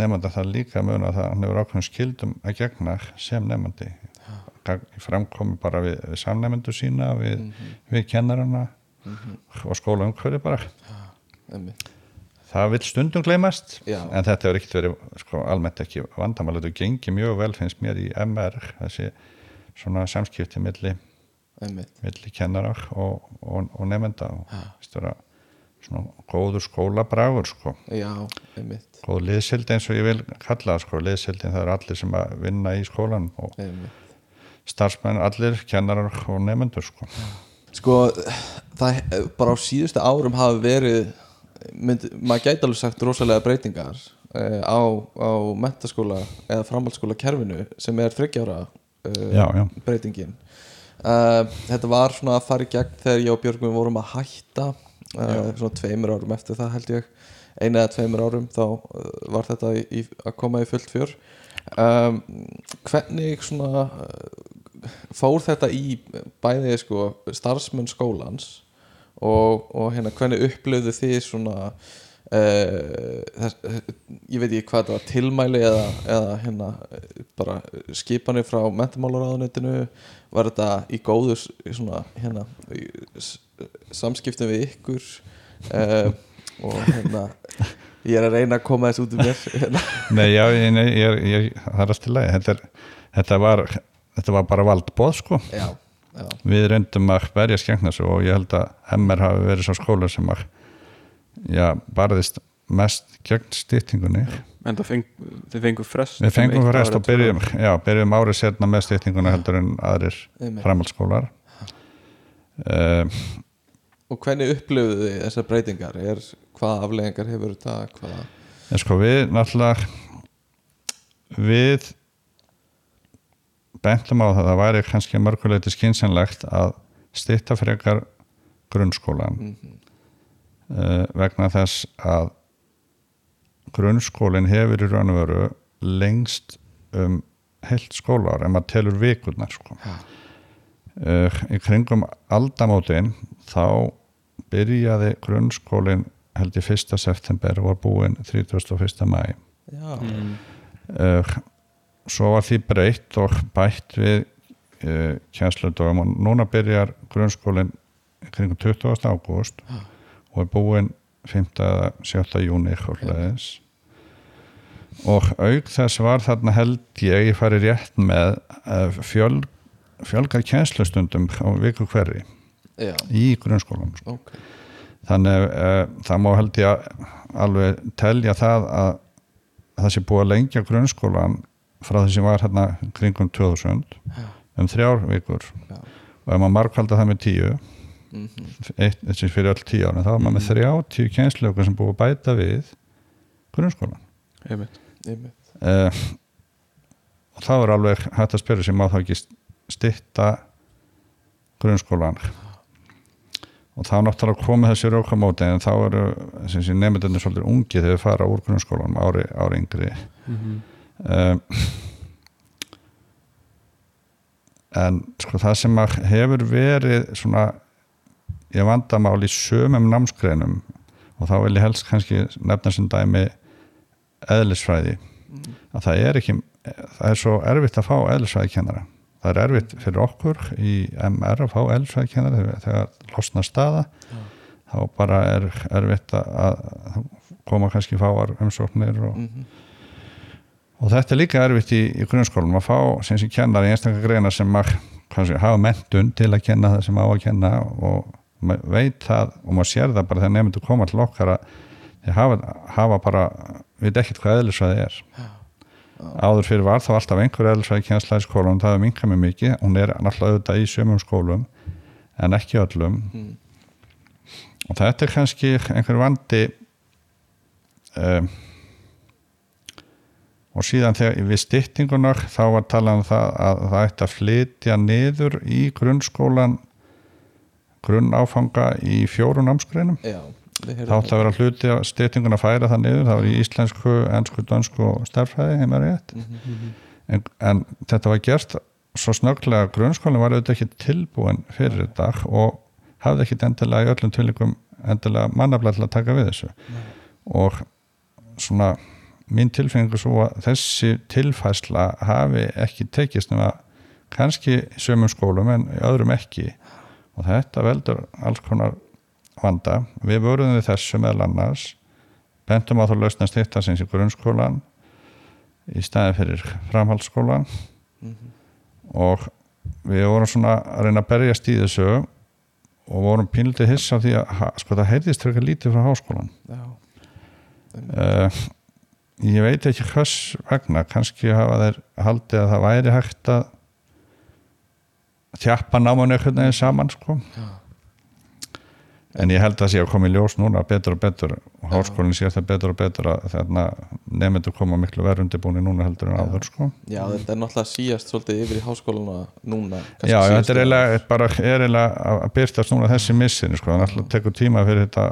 nefnda það líka það að hann hefur ákveðum skildum að gegna sem nefndi framkomi bara við, við samnefndu sína við, við kennarana og skóla umhverju bara einmitt, það vil stundum gleymast Já. en þetta hefur ekkert verið sko, almennt ekki vandamál. Þetta gengi mjög vel finnst mér í MR þessi svona samskipti milli, einmitt. milli kennara og, og, og nefnda og finnst vera svona góður skólabragur sko. Já, einmitt, góð liðsildi eins og ég vil kalla það sko. Liðsildin það eru allir sem að vinna í skólan og einmitt. starfsmenn allir, kennarar og nefnendur sko. Sko, það bara á síðustu árum hafi verið mynd, maður gæti alveg sagt rosalega breytingar uh, á, á mentaskóla eða framhaldsskóla kerfinu sem er þryggjára uh, já, já, breytingin. Uh, þetta var svona að fara í gegn þegar ég og Björgum vorum að hætta uh, svona tveimur árum eftir það held ég. Einu eða tveimur árum þá uh, var þetta í, í, að koma í fullt fjör. Um, hvernig svona uh, fór þetta í bæði sko starfsmenn skólans og, og hérna hvernig upplöðu þið svona Uh, þess, ég veit ekki hvað þetta var tilmæli eða, eða hérna eh, bara skipanir frá mentamálaráðunitinu var þetta í góðu s- svona hérna samskiptum við ykkur uh, og hérna ég er að reyna að koma þess út um mér hérna. nei, já, ég, nei, ég, ég, það er allt í lagi. Þetta, er, þetta, var, þetta var bara valdbóð sko. Já, já, við reyndum að verja skengna þessu og ég held að MR hafi verið svo skóla sem að já, barðist mest gegn stýttingunni en það feng, þið fengu frest við fengum um eitt fyrir rest ár og byrjum, já, byrjum árið setna með stýttinguna heldur en aðrir framhaldsskólar. Uh, og hvernig upplöfuðu þið þessar breytingar er, hvaða afleggingar hefur þetta hvaða en sko við náttúrulega við bentum á það að það væri kannski mörguleiti skynsanlegt að stýtta frekar grunnskólan Mhm. uh, vegna þess að grunnskólinn hefur í raun og veru lengst um heilt skólaár en maður telur vikurnar sko. Já. Uh, í kringum aldamótin þá byrjaði grunnskólinn held ég 1. september og var búinn 31. mæ já, uh, svo var því breytt og bætt við uh, kjænsludöfum og núna byrjar grunnskólinn í kringum 20. ágúst og er búinn 5. eða 7. júni hálfleðis og auk þess var þarna held ég ég fari rétt með uh, fjöl, fjölgar kjænslustundum á viku hverri já, í grunnskólanum sko. ok þannig uh, það má held ég alveg telja það að það sé búið að lengja grunnskólan frá því sem var hérna kringum 2000 um þrjár vikur Já. og ef maður markvalda það með tíu Mhm. eitt, þessi fyrir öll tíu ára þá er maður með þrjá tíu kjenslöku sem búið að bæta við grunnskólan Einmitt. einmitt uh, og það er alveg hægt að spyrja sem má þá ekki stitta grunnskólan og þá náttúrulega komið þessi raukamóti en þá eru nefndunni svolítið ungi þegar við fara úr grunnskólanum ári, ári yngri. Mhm. um, en sko það sem hefur verið svona ég vandamál í sömum námsgreinum og þá vil ég helst kannski nefna sem dæmi eðlisfræði. Að það er ekki það er svo erfitt að fá eðlisfræði kennara það er erfitt fyrir okkur í MR að fá eðlisfræði kennara þegar, losna staða. Þá bara er erfitt að, að koma kannski fáar umsóknir og Mhm. og þetta er líka erfitt í, í grunnskólum að fá sem sem kennar í einstaklega greina sem maður kannski, hafa mentun til að kenna það sem á að kenna og maður veit það og maður sér það bara þegar nefndu koma til okkar að hafa, hafa bara veit ekkert hvað eðlisvæði er áður fyrir var þá alltaf einhver eðlisvæði kjensla í skólum, það er minkað með mikið. Hún er náttúrulega auðvitað í sömum skólum en ekki öllum. Mm. og þetta er kannski einhver vandi um, og síðan þegar við styttingunar þá var talað um það að það ætti að flytja niður í grunnskólan grunnáfanga í fjórum námsgreinum. Já, þá ætti að vera hluti að styttingun að færa það niður. Það var í íslensku, ennsku, dönsku og stærfræði heima rétt. Mhm. en, en þetta var gert svo snögglega grunnskólinn var auðvitað ekki tilbúin fyrir þetta og hafði ekki endilega í öllum tilíkum endilega mannaflega til að taka við þessu. Og svona mín tilfinningu svo að þessi tilfæsla hafi ekki tekist nema kannski í sömum skólum en í öðrum ekki. Og þetta veldur alls konar vanda. Við voruðum við þessu meðal annars bentum á þá lausna stýttasins í grunnskólan í staði fyrir og vorum pínlítið hissa á því að sko það heyrðist frekar lítið frá háskólan uh, ég veit ekki hvers vegna kannski hafa þeir haldið að það væri hægt að þjappa náman einhvern veginn saman sko. Já, en ég held að sé að koma í ljós núna betur og betur og háskólinn sé það betur og betur að þarna nefndur koma miklu verð undirbúni núna heldur en áður sko. Já, þetta er náttúrulega síast svolítið yfir í háskóluna núna Já, þetta er eiginlega bara er að byrtast núna þessi missin sko, þannig að alltaf tekur tíma fyrir þetta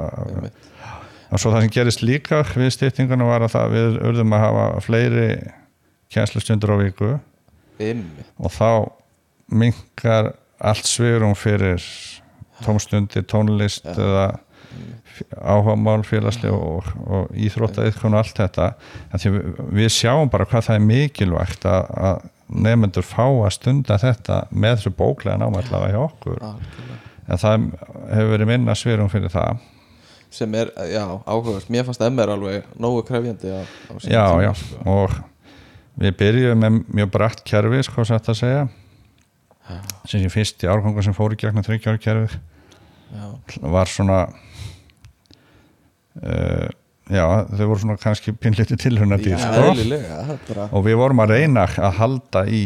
og svo það sem gerist líka við stýttinguna var að það við urðum að hafa fleiri kjænslustundur á viku. Einmitt. og þá minkar allt svirum fyrir tómstundir, tónlist eða áhugamál félagslega og, og íþrótta eitthvað og allt þetta. Við, við sjáum bara hvað það er mikilvægt að, að nefnendur fá að stunda þetta með þessu bóklega námætlaða hjá okkur. Algjörlega. en það hefur verið minna svirum fyrir það. Sem er, já, áhugast mér fannst MR alveg nógu krefjandi á, á já, tíma, já, sko. og við byrjuðum með mjög brætt kerfi sko að segja. Sem ég fyrst í árgangu sem fór í gegnum þryggjára kerfið já, var svona uh, já, þau voru svona kannski pinnliti tilhörnadýr sko. það og við vorum að reyna að halda í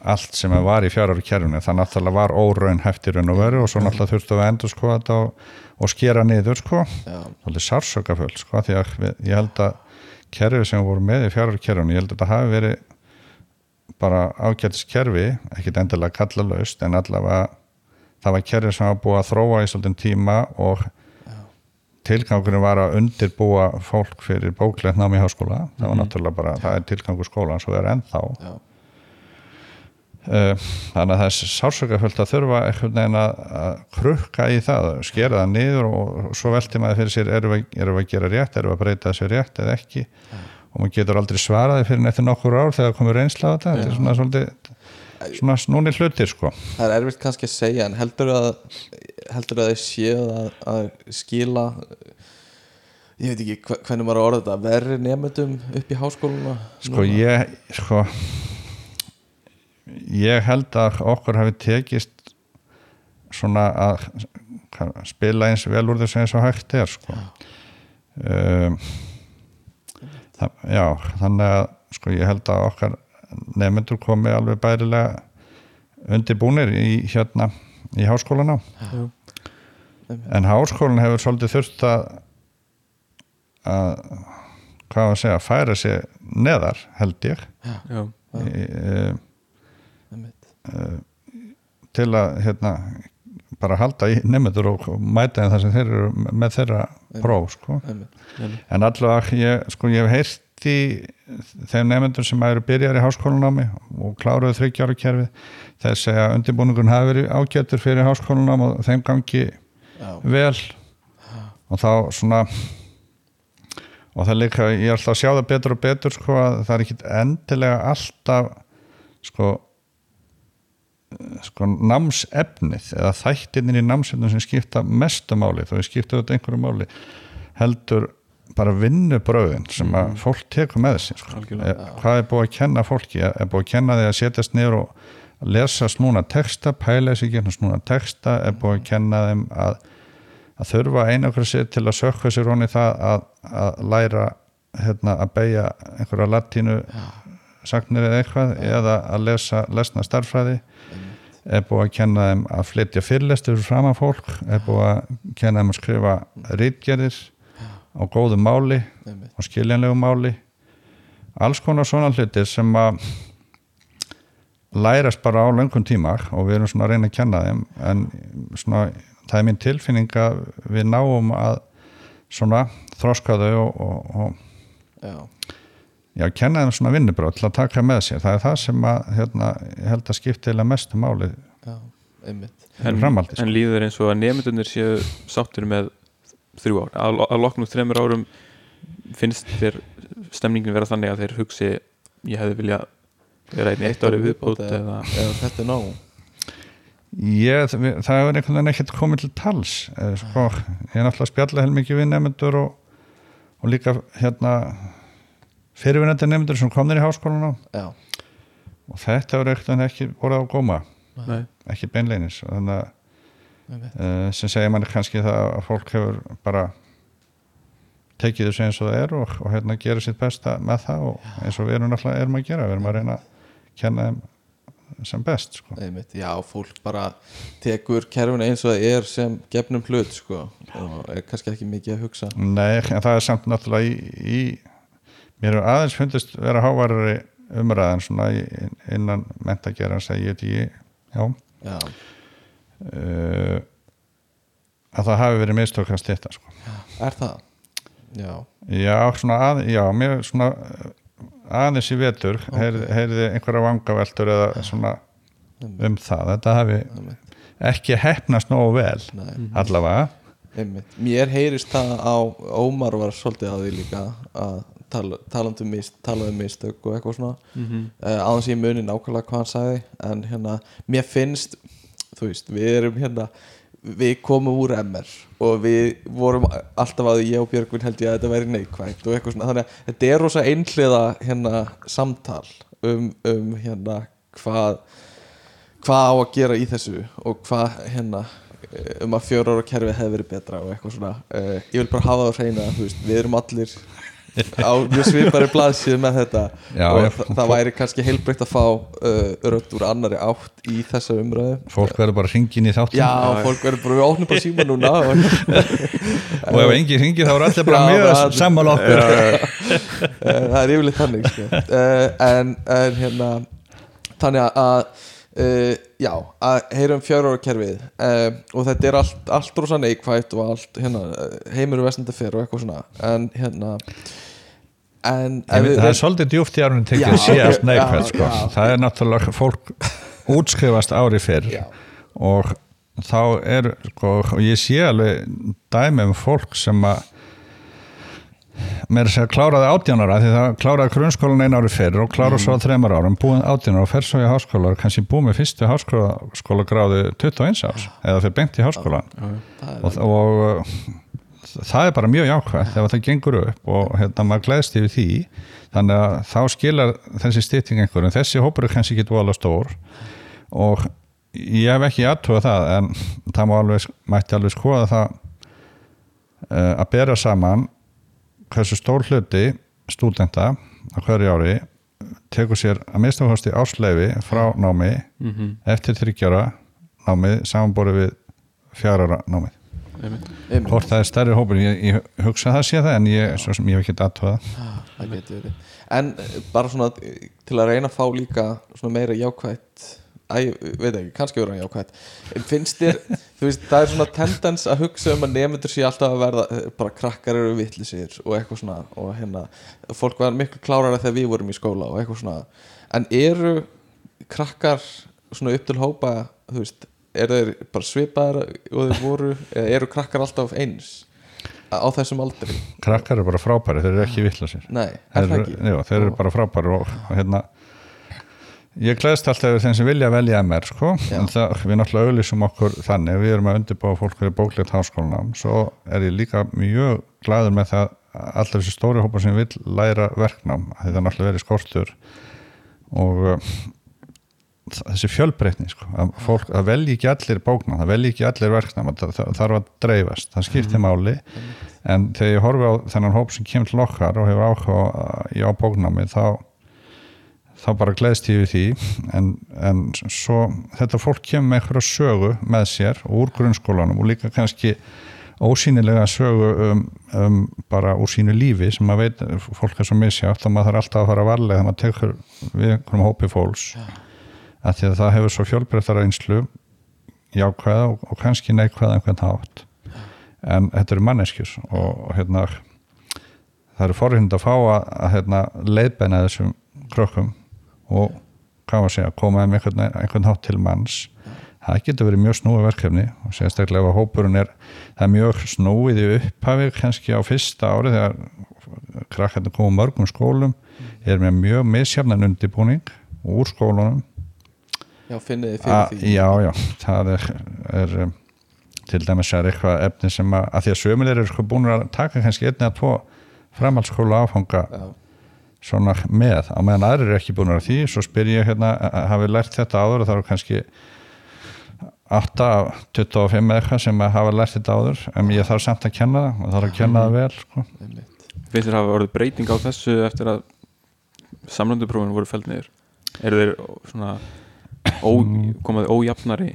allt sem var í fjárar kerfinu það náttúrulega var óraun hefti raun og veru og svo náttúrulega þurftu við að endur sko þetta og, skera niður sko. Já, svolítið sársökafull sko því að við, ég held að kerfi sem voru með í fjárar kerfinu ég held að þetta hafi verið bara ágætis kerfi ekkit endilega kalla laust en allavega það var kerfi sem var búið að þróa í svolítið tíma og tilgangurinn var að undirbúa fólk fyrir bóklegt nám í háskóla. Það var náttúrulega bara, það er tilgangur skólan svo er ennþá. Já, Uh, þannig að það er sársökafullt að þurfa einhvern veginn að, krukka í það, skera það niður og svo velti maður fyrir sér erum við, erum við að gera rétt, erum við að breyta þessu rétt eða ekki? Og maður getur aldrei svaraði fyrir eftir nokkur ár þegar komur reynsla á þetta. Þetta er svona svolítið svona snúni hlutir sko. það er erfitt kannski að segja en heldur að heldur að þið séu að, að skila ég veit ekki hvernig maður orða þetta verri nefndum upp í háskóluna sko ég sko ég held að okkur hafi tekist svona að spila eins vel úr þessu eins og hægt er sko. Um, það, já þannig að sko ég held að okkar nefnendur komi alveg bærilega undirbúnir í hérna í háskólana en háskólan hefur svolítið þurft að að hvað á að segja, færa sig neðar held ég. Já, e, e, Einmitt. til að hérna bara halda í nefnendur og mæta þeim þar sem þeir eru með þeirra próf sko. En allavega ég, sko, ég hef heyrt í þeim nefnendur sem eru byrjar í háskólanámi og kláruðu þryggjára kerfið segja að undirbúningun hafi verið ágættur fyrir háskólanám og þeim gangi Já. vel og þá svona og það er líka, ég er alltaf að sjá það betur og betur sko að það er ekkit endilega alltaf sko sko námsefnið eða þættinir í námsefnið sem skipta mestu máli, þó ég skipta auðvitað einhverju máli heldur bara vinnubröðin sem að fólk tekur með sér sko. Eh, hvað er búið að kenna fólki? Er búið að kenna því að setjast niður og lesa snúna texta, pæla þessi genið snúna texta, er búið að kenna þeim að, að þurfa einakra sér til að sökka sér honi það að, að læra hérna, að beigja einhverja latínu sagnir eða eitthvað eða að lesa lesna starffræði er búið að kenna þeim að flytja fyrirlestur fram af fólk, er búið að kenna þeim að skrifa rítgerðir á góðu máli og skiljanlegu máli alls konar svona hlutir sem að lærast bara á löngum tíma og við erum svona að reyna að kenna þeim en svona, það er mín tilfinning að við náum að svona þroska þau og, og, og Já. já, kenna þeim svona vinnubröð til að taka með sér það er það sem að, hérna, ég held að skipta eða mestu máli Já. Einmitt. fyrir framhaldi sko. en líður eins og að nefndunir séu sáttir með þrjú ár að, að loknum þremur árum finnst þér stemningin vera þannig að þeir hugsi ég hefði vilja vera einn eitt ári viðbót eða eða þetta er nóg Ég, það hefur einhvern veginn ekkert komið til tals sko, ég er náttúrulega að spjalla heilmikið við nefnendur og, og líka hérna fyrirvinnandi nefnendur sem komnir í háskólan Já. og þetta hefur einhvern veginn ekki voruð á góma Nei. ekki beinleinis og þannig að uh, sem segir manni kannski það að fólk hefur bara tekið þessu eins og það er og, og hérna gera sitt besta með það og eins og við erum náttúrulega erum að gera, við erum að reyna að kenna þeim sem best sko. Einmitt, já, fólk bara tekur kerfinu eins og það er sem gefnum hlut sko, og er kannski ekki mikið að hugsa. Nei, en það er samt náttúrulega í, í mér hefur aðeins fundist vera hávarari umræðan innan mentagerans að ég veit ekki já, Já, uh, að það hafi verið mistökast þetta sko. er það? Já, já, svona að, já, mér svona uh, aðeins í vetur heyrði, heyrði einhverja vangaveltur eða svona um það. Þetta hafi ekki hefnast nógu vel nei, allavega. Einmitt. Mér heyrist það á, Ómar var svolítið á því líka að tala, talandi um mist, tala um mistök og eitthvað svona. Mm -hmm. aðeins ég muni nákvæmlega hvað hann sagði en hérna, mér finnst þú veist, við erum hérna við komum úr MR og við vorum alltaf að ég og Björgvin held ég að þetta væri neikvægt og eitthvað svona. Þannig að þetta er rosa einhliða hérna samtal um, um hérna hvað hvað á að gera í þessu og hvað hérna eh, um að fjóra ára kerfi hefði verið betra og eitthvað svona. Uh, ég vil bara hafa það á hreina þú veist, við erum allir á mjög svipari blaðsíð með þetta. Já, og ég- það, það væri kannski heilbreytt að fá uh, rödd úr annari átt í þessa umræðu. Fólk verður bara hringin í þáttin Já, fólk verður bara við opnum bara síma núna og, og ef engin hringir þá er allir bara Já, mjög sammála okkur. Eh, það er yfirleitt þannig sko. uh, en, en hérna þannig að uh, já, að heyra um fjár ára kerfið uh, og þetta er allt, allt rosa neikvægt og allt hérna, eh, heimur vestandi fer og eitthvað svona en hérna en ef við- það er svolítið djúft í árunum tekið Já, að sé allt já, neikvæð sko. já. það er náttúrulega fólk útskrifast ári fyrr Já. og þá er sko, og ég sé alveg dæmi um fólk sem að mér er að kláraði átjánara því það kláraði grunnskólan einu ári fyrr og kláraði svo á þreymar árum, búin átjánara og fer svo í háskóla og kannski búið með fyrstu háskóla gráðu 21 árs eða fyrir beint í háskólan það er, og, og uh, það er bara mjög jákvæmt ef það gengur upp og hérna maður gleðst yfir því. Þannig að þá skilar þessi stytting einhverjum, þessi hópur er kannski ekki dvoðalega stór og ég hef ekki aðtuga það en það alveg, mætti alveg skoða það uh, að bera saman hversu stór hluti stúdenta á hverju ári tekur sér að minnstakosti ásleifi frá námi eftir þryggjara námi samanborið við fjárara námið. Hvort það er stærri hópur, ég, ég hugsa að það sé það en ég, svo sem ég hef ekki aðtöða verið. En eh, bara svona eh, til að reyna að fá líka svona meira jákvætt Æ, ég veit ekki, kannski verður hann jákvætt. En finnst þér, þú veist, það er svona tendens að hugsa um að nefndur sé alltaf að verða eh, bara krakkar eru vittlisir og eitthvað svona og hérna, fólk var miklu klárara þegar við vorum í skóla og eitthvað svona en eru krakkar svona upp til hópa, þú veist eru þeir bara svipaðar og þeir voru eða eru krakkar alltaf eins á þessum aldri? krakkar eru bara frábæri, þeir eru ekki vittlasir Nei, er það ekki? já, þeir eru bara frábæri og hérna ég gleðst alltaf þeim sem vilja velja MR sko, en það, við náttúrulega auðlýsum okkur þannig, við erum að undirbúa fólk fyrir bóklegt háskólanám, svo er ég líka mjög glæður með það að allir þessi stóri hópar sem vil læra verknám, það er náttúrulega verið skortur og uh, þessi fjölbreytni sko, að fólk, það velji ekki allir bóknám, það velji ekki allir verknám. Það, það þarf að dreifast, það skiptir máli. En þegar ég horfi á þennan hóp sem kemur til okkar og hefur áhuga í á bóknámi þá þá bara gleðst ég við því en, en svo þetta fólk kemur með eitthvað sögu með sér úr grunnskólanum og líka kannski ósýnilega sögu um, um bara úr sínu lífi sem maður veit, fólk er svo misjátt og maður þarf alltaf að fara varlega þegar maður tekur við einhverjum hópi fólks. Að því að það hefur svo fjölbreyttara einslu jákvæða og, og kannski neikvæða einhvern hátt. En þetta eru manneskjur og, hérna það eru forhind að fá að, að hérna, leiðbenna þessum krökkum og hvað var að segja, koma með einhvern, einhvern hátt til manns. Það getur verið mjög snúið verkefni og sérstaklega ef hópurinn er það er mjög snúið í upphafi kannski á fyrsta ári þegar krakkarnir koma mörgum skólum. Er með mjög misjafnan undirbúning úr skólunum. Já, finnið þið fyrir A, því? já, já, það er, er um, til dæmis er eitthvað efni sem að, að því að sömulir eru sko búin að taka kannski einni að tvo framhaldsskóla áfanga Já. Svona með, á meðan aðrir eru ekki búin að því, svo spyr ég hérna, a- a- hafi lært þetta áður? Og þá er kannski 8 af 25 eða eitthvað sem að hafa lært þetta áður en ég þarf samt að kenna það og þarf að kenna það vel sko. finnst þér hafa orðið breyting á þessu eftir að samlönduprófin voru feld niður? Eru þeir svona ó, komaði ójafnari?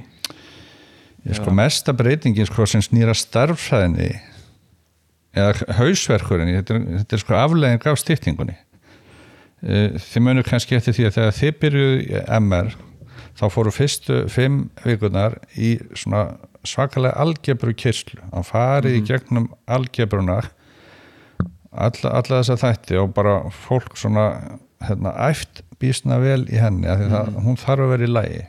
Ég sko mesta breytingin sko sem snýra starfræðinni eða hausverkurinn þetta, er- þetta er sko aflegging af stýttingunni þið munum kannski eftir því að þegar þið byrjuðu í MR þá fóru fyrstu fimm vikunar í svona svakalega algebru kyrslu að farið í gegnum algebruna alla, alla þessa þætti og bara fólk svona hérna, æft býsna vel í henni af því það, hún þarf að vera í lægi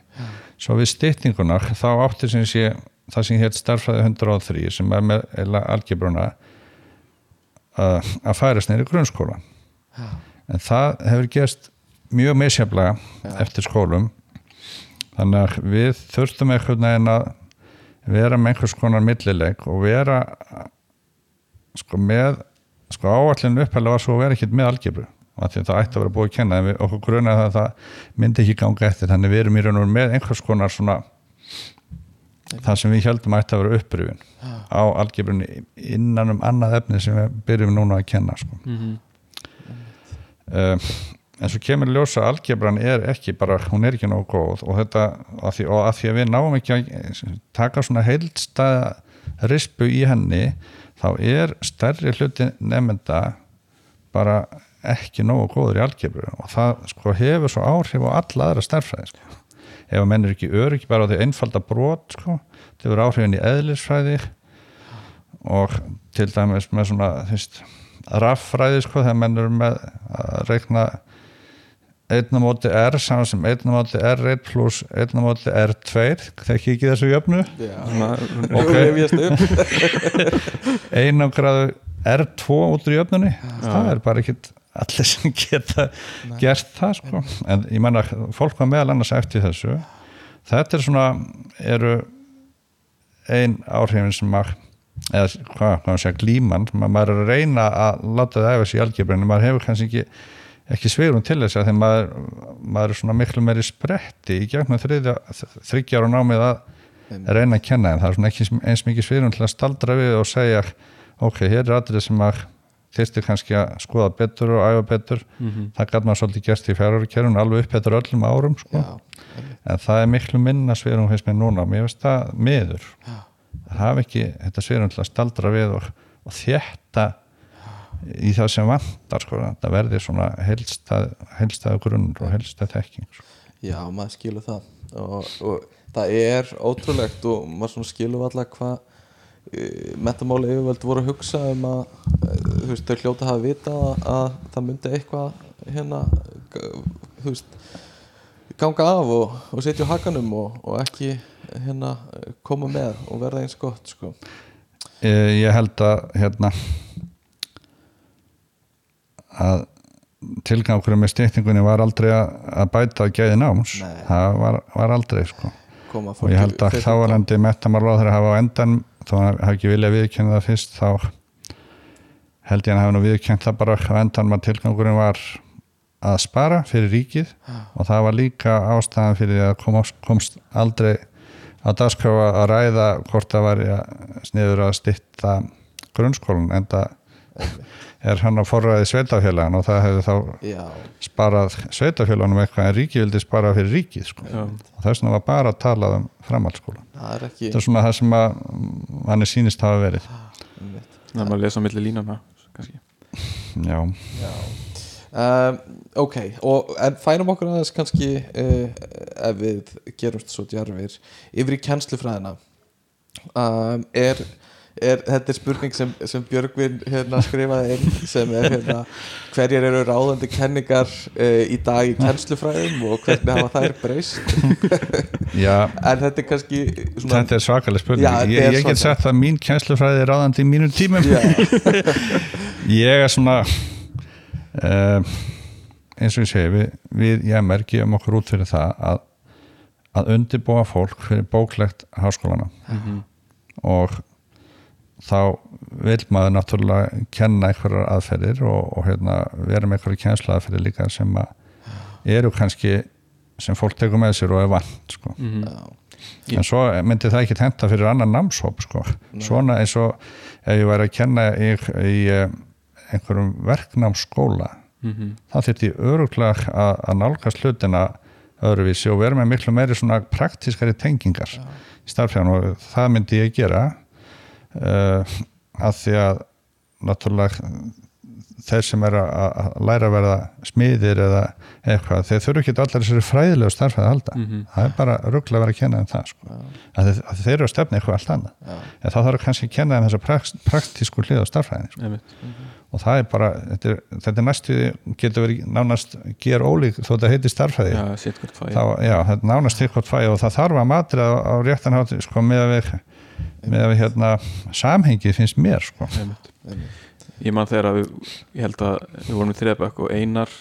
svo við styttingunar þá átti sem sé það sem hétt starfræði 103 sem er með algebruna að, að færast neyri grunnskólan en það hefur gerst mjög misjaflega eftir skólum. Þannig að við þurftum einhvern veginn að vera með einhvers konar millileik og vera sko með sko áallinu upphælega var svo að vera ekkert með algebru af því að það ætti að vera búið að kenna en við, okkur grunaði að það myndi ekki ganga eftir. Þannig við erum í raun og með einhvers konar svona það sem við heldum ætti að vera upprifin á algebrunni innan um annað efni sem við byrjum núna að kenna sko. Um, en svo kemur ljósa að algebran er ekki bara, hún er ekki nógu góð og þetta, að því, og að því að við náum ekki að taka svona heildstæða rispu í henni þá er stærri hluti nefnda bara ekki nógu góður í algebru og það sko hefur svo áhrif á alla aðra stærfræði sko. ef að menn er ekki öryggi bara á því einfalda brot sko, það hefur áhrifin í eðlisfræði og til dæmis með svona þvist, raffræði sko, þegar menn eru með að reikna einna móti R saman sem einna móti R1 pluss einna móti R2 þekki ekki þessu jöfnu. Ok. Gráðu R2 út úr jöfnunni. Það er bara ekki allir sem geta gert það sko. en ég menna fólk var meðal annars eftir þessu. Þetta er svona eru ein áhrifin sem maður eða hvað, hvað segja glíman ma- maður er að reyna að láta það sig í algebrinu maður hefur kannski ekki ekki svigrun til þess að því maður, maður er svona miklu meiri spretti í gegnum þriðja, þryggjar og námið að reyna að kenna en það er svona ekki eins mikið svigrun til að staldra við og segja ok, hér er aðrið sem maður þyrsti kannski að skoða betur og æfa betur. Það gæt maður svolítið gert í fjárhverjum alveg upp eftir öllum árum sko. Já, en það er miklu minna svigrun hafa ekki þetta svigrun til að staldra við og, og þétta í það sem vantar sko. það verði svona helstað, helstað grunnur og helstað þekking sko. Já, maður skilur það og, og það er ótrúlegt og maður skilur alltaf hvað uh, metamáli yfirvöld voru að hugsa um að uh, þú veist, þau hljóta hafa vita að, að það myndi eitthvað hérna þú veist ganga af og, og setja á hakanum og, og ekki hérna koma með og verða eins gott sko. Eh, ég held að hérna að tilgangurinn með stýtningunni var aldrei að, að bæta gæði náms. Nei. það var, var aldrei sko. Og ég held að þávarandi metamálaráður hafa á endan hann hafi ekki viljað viðkynna það fyrst þá held ég að hafi nú viðkynnt það bara á endan að tilgangurinn var að spara fyrir ríkið. Og það var líka ástæðan fyrir að komast, komst aldrei á dagskráfa að ræða hvort það var sniður að stytta grunnskólan en það er hann að forræði sveitafélagan og það hefði þá Já, sparað sveitafélaganum eitthvað en ríkið vildi spara fyrir ríkið sko. Já. og þess vegna var bara að tala um framhaldsskólan það er ekki þetta er svona það sem að hann er sínist hafa verið það er maður að lesa á milli línana kannski. já, um, ok, og en færum okkur aðeins kannski uh, ef við gerumst svo djarfir. Yfir í kennslufræðina. Um, er, er þetta er spurning sem, sem Björgvin hérna, skrifaði inn sem er hérna, hverjar eru ráðandi kenningar uh, í dag í kennslufræðum og hvernig hafa þær breyst? En þetta er kannski svona, þetta er svakaleg spurning. Já, ég, ég get sagt að mín kænslufræði er ráðandi í mínum tímum. Já, ég er svona uh, eins og ég segi við, við MR gefum okkur út fyrir það að, að undirbúa fólk fyrir bóklegt háskólana og þá vil maður náttúrulega kenna einhverjar aðferðir og, og hérna, vera með einhverjar kennslu aðferðir líka sem að eru kannski sem fólk tekur með sér og er vant sko. Mhm. já. en svo myndi það ekki henta fyrir annan námshóp sko. svona eins og ef ég væri að kenna í, í eh, einhverjum verknámsskóla Mhm. þá þyrfti ég öruglega að, nálgast hlutina öðruvísi og vera með miklu meiri svona praktískari tengingar í starffræðan og það myndi ég gera uh, að því að náttúrulega þeir sem er að, að læra að verða smiðir eða eitthvað, þeir þurfu ekki allar þessari fræðilegu starffræði að halda Mhm. það er bara rugglega að vera að kenna þeim það sko. að, þeir, að þeir eru að stefna eitthvað allt annað Já. en þá þarf kannski að kenna þeim þessa prakt, praktísku hlið á starffræðin sko. Einmitt. Og það er bara, þetta er, þetta er næstu getur verið nánast ger ólík þó þetta heiti starffræði Já, þá, já, þetta er nánast eitthvað fæ og það þarf að matri á, á réttan hátt sko, með að við, með að við hérna, samhengi finnst mér sko. Ég man þegar að við, ég held að við vorum í þriðabæk og Einar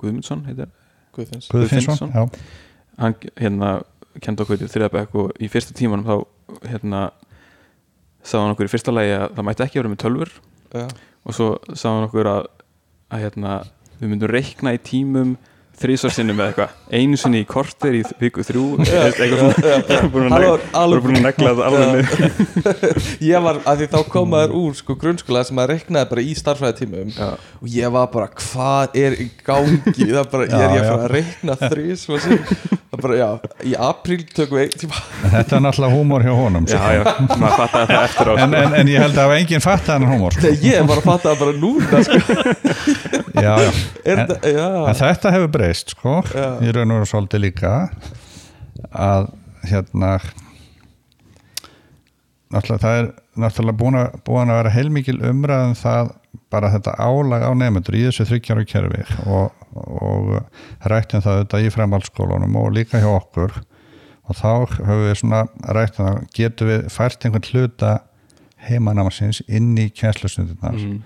Guðmundsson heitir, Guðfinns Guð Finnsson. Finnsson, já, hann hérna kendi okkur í þriðabæk og í fyrsta tímanum þá hérna sagði hann okkur í fyrsta lagi að það mætti ekki vera með tölfur Já. Og svo sagði hann okkur að, að hérna, við myndum reikna í tímum þrísvarsinnum eða eitthvað einu sinni í korter í viku þrjú eitthvað svona að alveg- búin að negla það alveg Ég var, að því þá kom maður úr sko grunnskóla sem maður reiknaði bara í starfræðitímum Já. og ég var bara, hvað er í gangi það bara, ég er ég að já. fara að reikna þrís það bara, já, í apríl tökum við einn tíma en þetta er náttúrulega húmór hjá honum Já, sko. já, maður fattaði það eftir á en, sko. en, en ég held að enginn fatt að hann húmór sko. Nei, ég var að fatta það bara núna sko. já, já. er En- þetta, já, en þetta hefur breyst sko, Já. í raun og veru svolítið líka að hérna náttúrulega það er náttúrulega búin að, búin að vera heilmikil umræðum það bara þetta álag á nefnendur í þessu þryggjára kerfi og, og rættum það auðvitað í framhaldsskólunum og líka hjá okkur og þá höfum við svona rættum það getum við fært einhvern hluta heimanámasins inn í kjænslustundunar Mhm.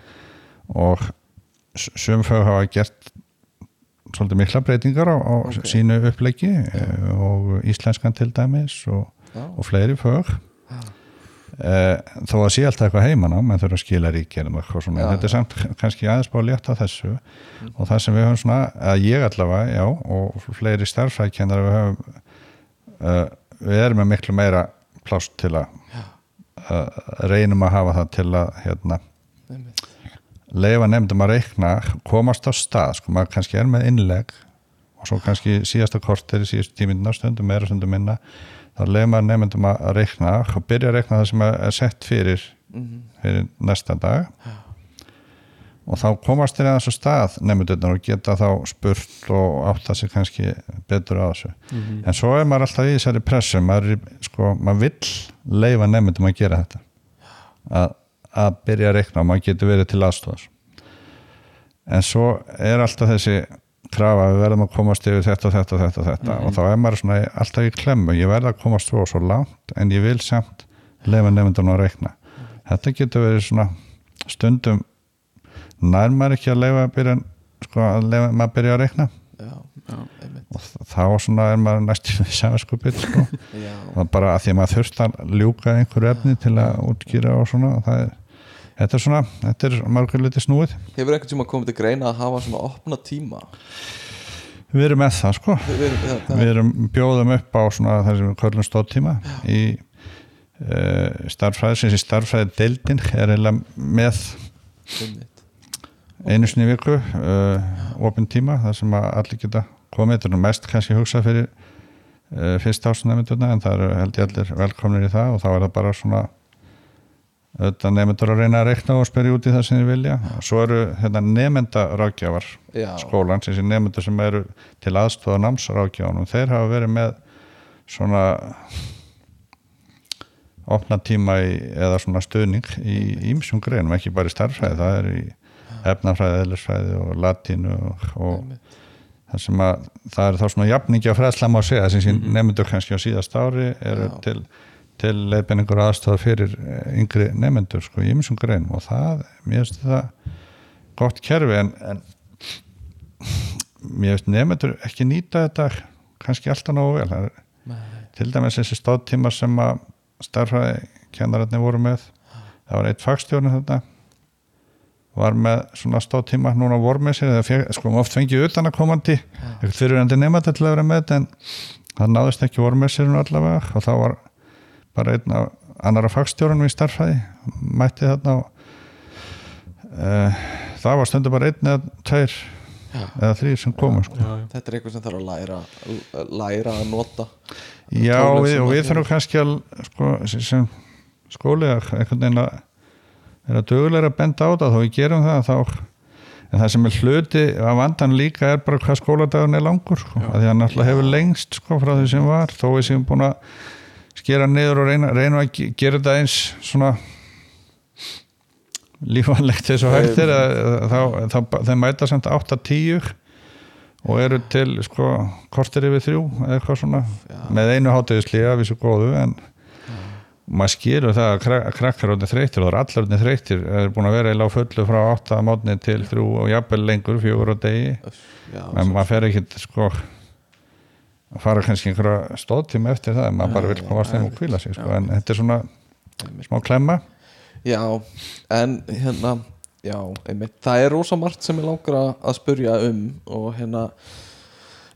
og sumfög hafa gert svolítið mikla breytingar á, á Ok. sínu uppleggi eh, og íslenskan til dæmis og, Já. og fleiri fög. Eh, þó að sé alltaf eitthvað heimann á menn þurfa að skila ríkjum þetta er samt kannski aðeins búið að létta þessu. Og það sem við höfum svona að ég allavega, já, og fleiri starfrækjendar við höfum uh, við erum með miklu meira plást til að uh, reynum að hafa það til að hérna einmitt. Leifa nefndum að reikna komast á stað, sko, maður kannski er með innleg og svo kannski síðasta kortir síðustu tímindina, stundum meira, stundum minna þá leifa maður nefndum að reikna og byrja að reikna það sem er sett fyrir Mhm. fyrir næsta dag. Og þá komast þeir aðeins á stað nefndurnar og geta þá spurt og átta sig kannski betur á þessu. En svo er maður alltaf í þessari pressu maður, sko, maður vill leifa nefndum að gera þetta. Að, að byrja að reikna og maður getur verið til aðstofas en svo er alltaf þessi krafa við verðum að komast yfir þetta og þetta og þetta, og, þetta. og þá er maður svona alltaf í klemmu ég verð að komast svo og svo langt en ég vil samt leifa nefndunum að reikna þetta getur verið svona stundum nær maður ekki að leifa að byrja sko, að leifa maður að byrja að reikna já, Já. og þá svona er maður næstu við samanskupið sko. bara að því að maður þurft að ljúka einhverju efni til að útgýra og svona og það er, þetta er svona, þetta er margur litið snúið. Hefur einhvern tíma komið til greina að hafa svona opna tíma? Við erum með það sko. Við, við, það, það, við erum bjóðum upp á svona það sem við köllum stóttíma í uh, starffræði sem þessi starffræði deildin er eiginlega með einu sinni viku uh, opin tíma þar sem allir geta komið. Þetta er mest kannski hugsa fyrir uh, fyrst ásnefndurna en það eru held ég allir velkomnir í það og þá er það bara svona auðvitað nefndur að reyna að reikna og spyrja út í það sem þið vilja og svo eru hérna, nefnda rákjafar já, skólans, þessi nefndur sem eru til aðstofa námsrákjáðunum, þeir hafa verið með svona opna tíma í, eða svona stuðning í ímsum greinum, ekki bara í starffræði það er í efnafræði, eðlisfræði og latínu og, og það sem að það er þá svona jafningi á fræðsla má segja sem mm Mhm. nefndur kannski á síðast ári eru Já. til, til leiðbenningur aðstofa fyrir eh, yngri nefndur sko í ymsum greinum. Og það, mér finnst það gott kerfi en, en mér finnst nefndur ekki nýta þetta kannski alltaf nógu vel. Það er til dæmis þessi stóðtíma sem að starfræði kennararnir voru með. Það var eitt fagstjórn þetta var með svona stóðtíma núna voru með sér feg, sko oft fengið utanakomandi eitthvað fyrirvændi nefnda til að vera með þetta en það náðist ekki vormessirinn allavega og þá var bara einn af annara fagstjórunum í starffæði mætti þarna og uh, það var stundu bara einn eða tveir eða þrýr sem komu sko. þetta er eitthvað sem þarf að læra læra að nota. Já, við, og að við þurfum kannski að sko, sem- sem skóliðar einhvern veginn að vera dögulega að benda á það þó við gerum það þá en það sem er hluti af vandan líka er bara hvað skóladagun er langur sko, að því að hann alltaf hefur lengst sko, frá því sem var þó við séum búin að skera niður og reyna, reyna að ge- gera þetta eins svona lífanlegt eins og hægt er að, þá, þeir mæta samt 8-10 og eru til sko kortir yfir þrjú eða eitthvað svona með einu hátegislega við svo góðu en maður skilur það að krak- krakkar orðin þreytir og það allar orðin þreytir er búin að vera í lág fullu frá 8 að mótni til 3 og jafnvel lengur fjögur á degi. Já, en maður fer ekki sko að fara kannski einhverja stóðtíma eftir það maður bara vil komast þeim og kvíla sig sko. en þetta er svona smá klemma. Já, en hérna já, einmitt, það er rosa margt sem ég langar að, spurja um og hérna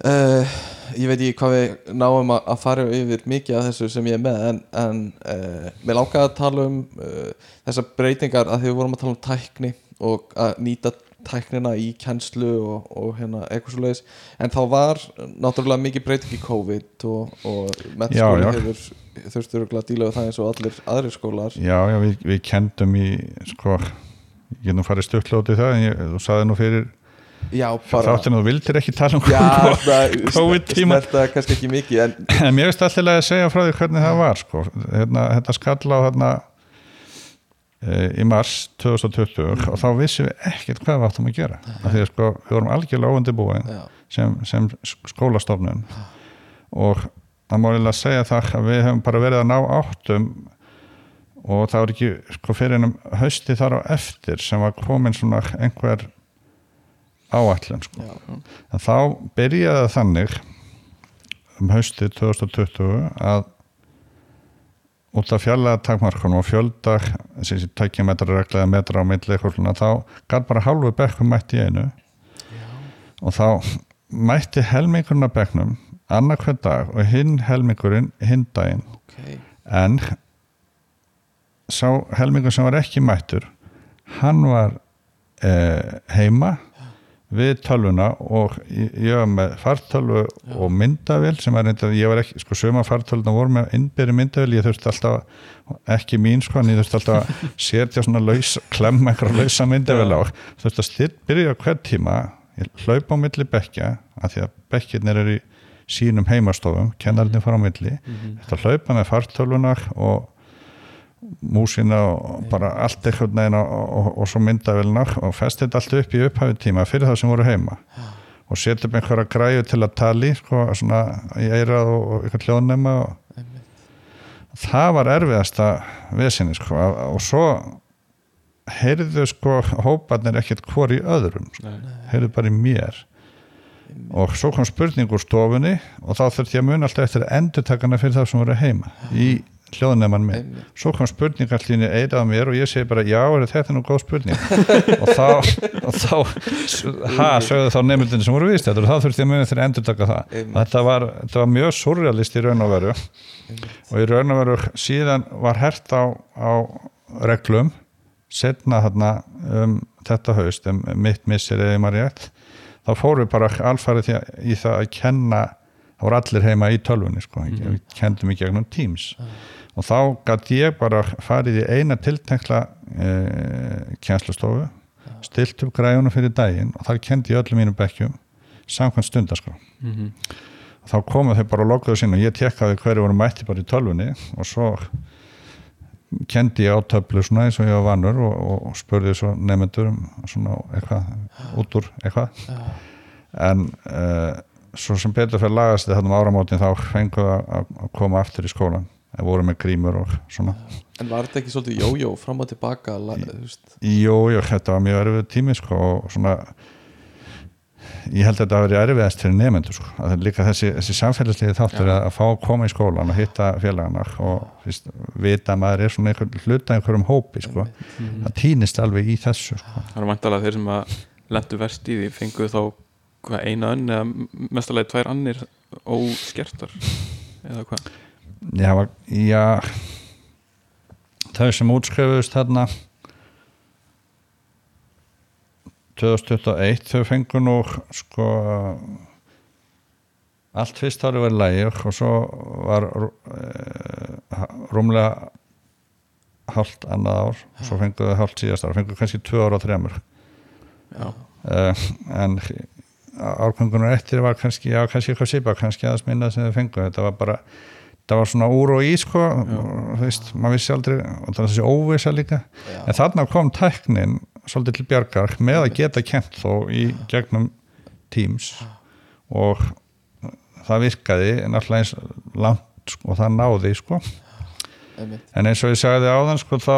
uh, ég veit ekki hvað við náum að, að fara yfir mikið af þessu sem ég er með en, en uh, mér langar að tala um uh, þessar breytingar að því við vorum að tala um tækni og að nýta tæknina í kennslu og, og hérna eitthvað svo leiðis en þá var náttúrulega mikið breyting í COVID og, og já. hefur þurftur að díla við það eins og allir aðrir skólar já, já, við, við kendum í sko, ég get nú farið stökklóti það en ég, þú saði nú fyrir bara þáttinu þú vildir ekki tala um Já, ekki mikið en en mér veist alltaf að segja frá því hvernig það var sko. hérna, þetta skall á hérna, í mars 2020 og þá vissum við ekkert hvað við áttum að gera. Af því að sko, við vorum algjörlega óundibúin já, sem, sem skólastofnun. Og það má eiginlega segja það að við hefum bara verið að ná áttum og það var ekki sko fyrir ennum hausti þar á eftir sem var komin svona einhver áætlun sko. já, En þá byrjaði þannig um haustið 2020 að út af fjallega takmarkunum og fjölda þessi tækja metra á milli svona, þá gæt bara hálfu bekkum mætti í einu. Og þá mætti helmingurinn af bekknum annað hver dag og hinn helmingurinn hinn daginn. Ok. En sá helmingur sem var ekki mættur hann var eh, heima við tölvuna og ég var með fartölvu og myndavél sem var reynda, ég var ekki, sko söma fartölvuna voru með innbyrði myndavél, ég þurfti alltaf ekki mín sko, en ég þurfti alltaf að setja svona laus, klemma einhverja lausa myndavél á, þurfti að styr, byrja hver tíma, ég hlaup á milli bekkja, af því að bekkirnir eru í sínum heimastofum, kennarnir fara á milli, þetta hlaupa með fartölvunar og músina og bara allt eitthvað neginn og, og, og svo myndavélina og festi þetta allt upp í upphæfi tíma fyrir það sem voru heima. Og setja upp einhverja græju til að tali sko, svona í eirað og, og eitthvað hljóðnema og það var erfiðasta vesinni sko, og, og svo heyrðu sko hóparnir ekkert hvor í öðrum sko. heyrðu bara í mér. Og svo kom spurning úr stofunni og þá þurfti ég að muna alltaf eftir endurtakana fyrir það sem voru heima. Í hljóðneman minn. Einmitt. svo kom spurning allir inn í eira á mér og ég segi bara já, er þetta nú góð spurning? Og þá, og þá ha, sögðu þá nefndinni sem voru vist og þá þurfti ég muni þeir endur taka það. Þetta var, þetta var mjög surrealist í raun og veru. Og í raun og veru síðan var hert á, á reglum setna þarna um þetta haust um mitt missir eða maður rétt. Þá fórum við bara alfarið í það að kenna þá voru allir heima í tölvunni sko, við kendum í gegnum Teams og þá gæti ég bara farið í eina tiltekla eh, kennslustofu stilt upp græjunum fyrir daginn og þar kendi ég öllum mínum bekkjum samkvæmt stundaskra og þá komu þau bara og lokuðu sín og ég tekkaði hverju voru mætti bara í tölvunni og svo kendi ég á töflu svona eins og ég var vannur og, og, spurði svo nefnendur um svona eitthvað út úr eitthvað. En uh, svo sem betur fyrir lagast þetta um áramótin þá fengu að, að koma aftur í skólan það voru með grímur og svona En var þetta ekki svolítið jójó fram og tilbaka jú, þetta var mjög erfið tími sko, og svona ég held að þetta hafi verið erfiðast fyrir nefnendur sko. að líka þessi, þessi samfélagsliði þáttur að, að fá að koma í skólan og hitta félagana og fyrst, vita að maður er svona einhver, hluta einhverjum hópi sko. það týnist alveg í þessu sko. Það er vantalega þeir sem að lendu verst í því fenguðu þá eina önn eða mestalegi tvær annir óskertar eða hvað já, var- já. Þau sem útskrifuðust þarna 2021 þau fengu nú sko allt fyrst ári verið lægir og svo var uh, rúmlega hálft annað ár svo fengu þau hálft síðast ár fengu kannski tvö ára og þremur. Já, uh, en árkvöngunar eftir var kannski, já kannski eitthvað sýpa kannski aðeins minna sem þau fengu. Þetta var bara, það var svona úr og í sko, og, þú veist, maður vissi aldrei og það var þessi óvisa líka. Já. en þarna kom tæknin svolítið til bjargar með að geta kent þó í gegnum Teams. Og það virkaði náttúrulega eins langt sko, og það náði sko. En eins og ég sagði áðan sko þá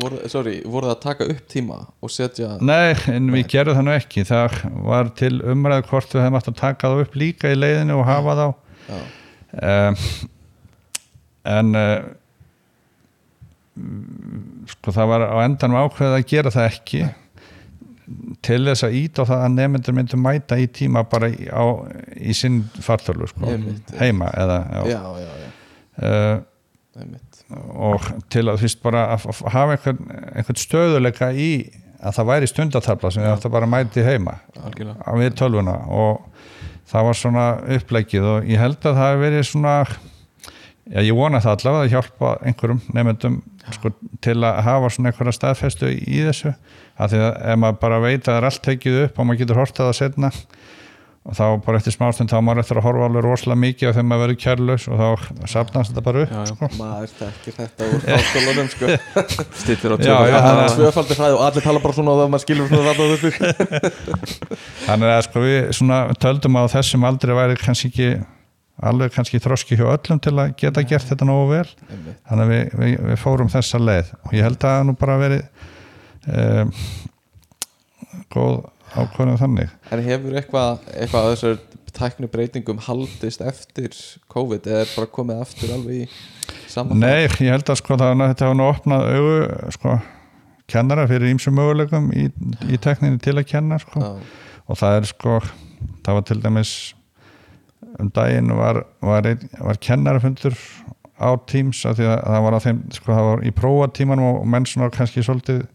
voru, sorry, voru það að taka upp tíma og setja Nei, en við gerum það nú ekki. Það var til umræðu hvort við hefum átt að taka það upp líka í leiðinu og hafa þá. Já, um, en uh, sko það var á endanum ákveðið að gera það ekki. Til þess að íta á það að nefnendur myndu mæta í tíma bara í, á, í sinn fartölu sko, heima eða, já. já, já, Uh, og til að fyrst bara að hafa einhvern, einhvern stöðuleika í að það væri stundatabla sem þið átt að bara mæti heima algjörlega. á við tölvuna og það var svona upplegið og ég held að það hefur verið svona já, ég vona það allavega að hjálpa einhverjum nefndum sko, til að hafa svona einhverja staðfestu í þessu. Af því að ef maður bara veit að það er allt tekið upp og maður getur hortað það setna og þá bara eftir smástund þá á maður eftir að horfa alveg rosalega mikið og þegar maður verður kærlaus og þá sapnast þetta bara upp Já, já. Sko. maður þekkir þetta úr háskólanum sko. Stittir á það það er tvöfaldir hræði og allir tala bara svona og það maður skilur svona þetta og þessu. Þannig að sko við svona töldum að á þessum aldrei væri kannski ekki alveg kannski þroski hjá öllum til að geta gert þetta nógu vel. Þannig að við, við, við fórum þessa leið. Og ég held að það nú bara verið um, góð ákvörðum þannig. En hefur eitthvað, eitthvað að þessar tæknu breytingum haldist eftir COVID eða er bara komið aftur alveg í saman Nei, ég held að sko það þetta hafa nú opnað augu sko kennara fyrir ímsum möguleikum í, í tekninni til að kenna sko. Og það er sko það var til dæmis um daginn var, var, ein, var kennarafundur á Teams því að það var að þeim sko það var í prófatímanum og menn svona kannski svolítið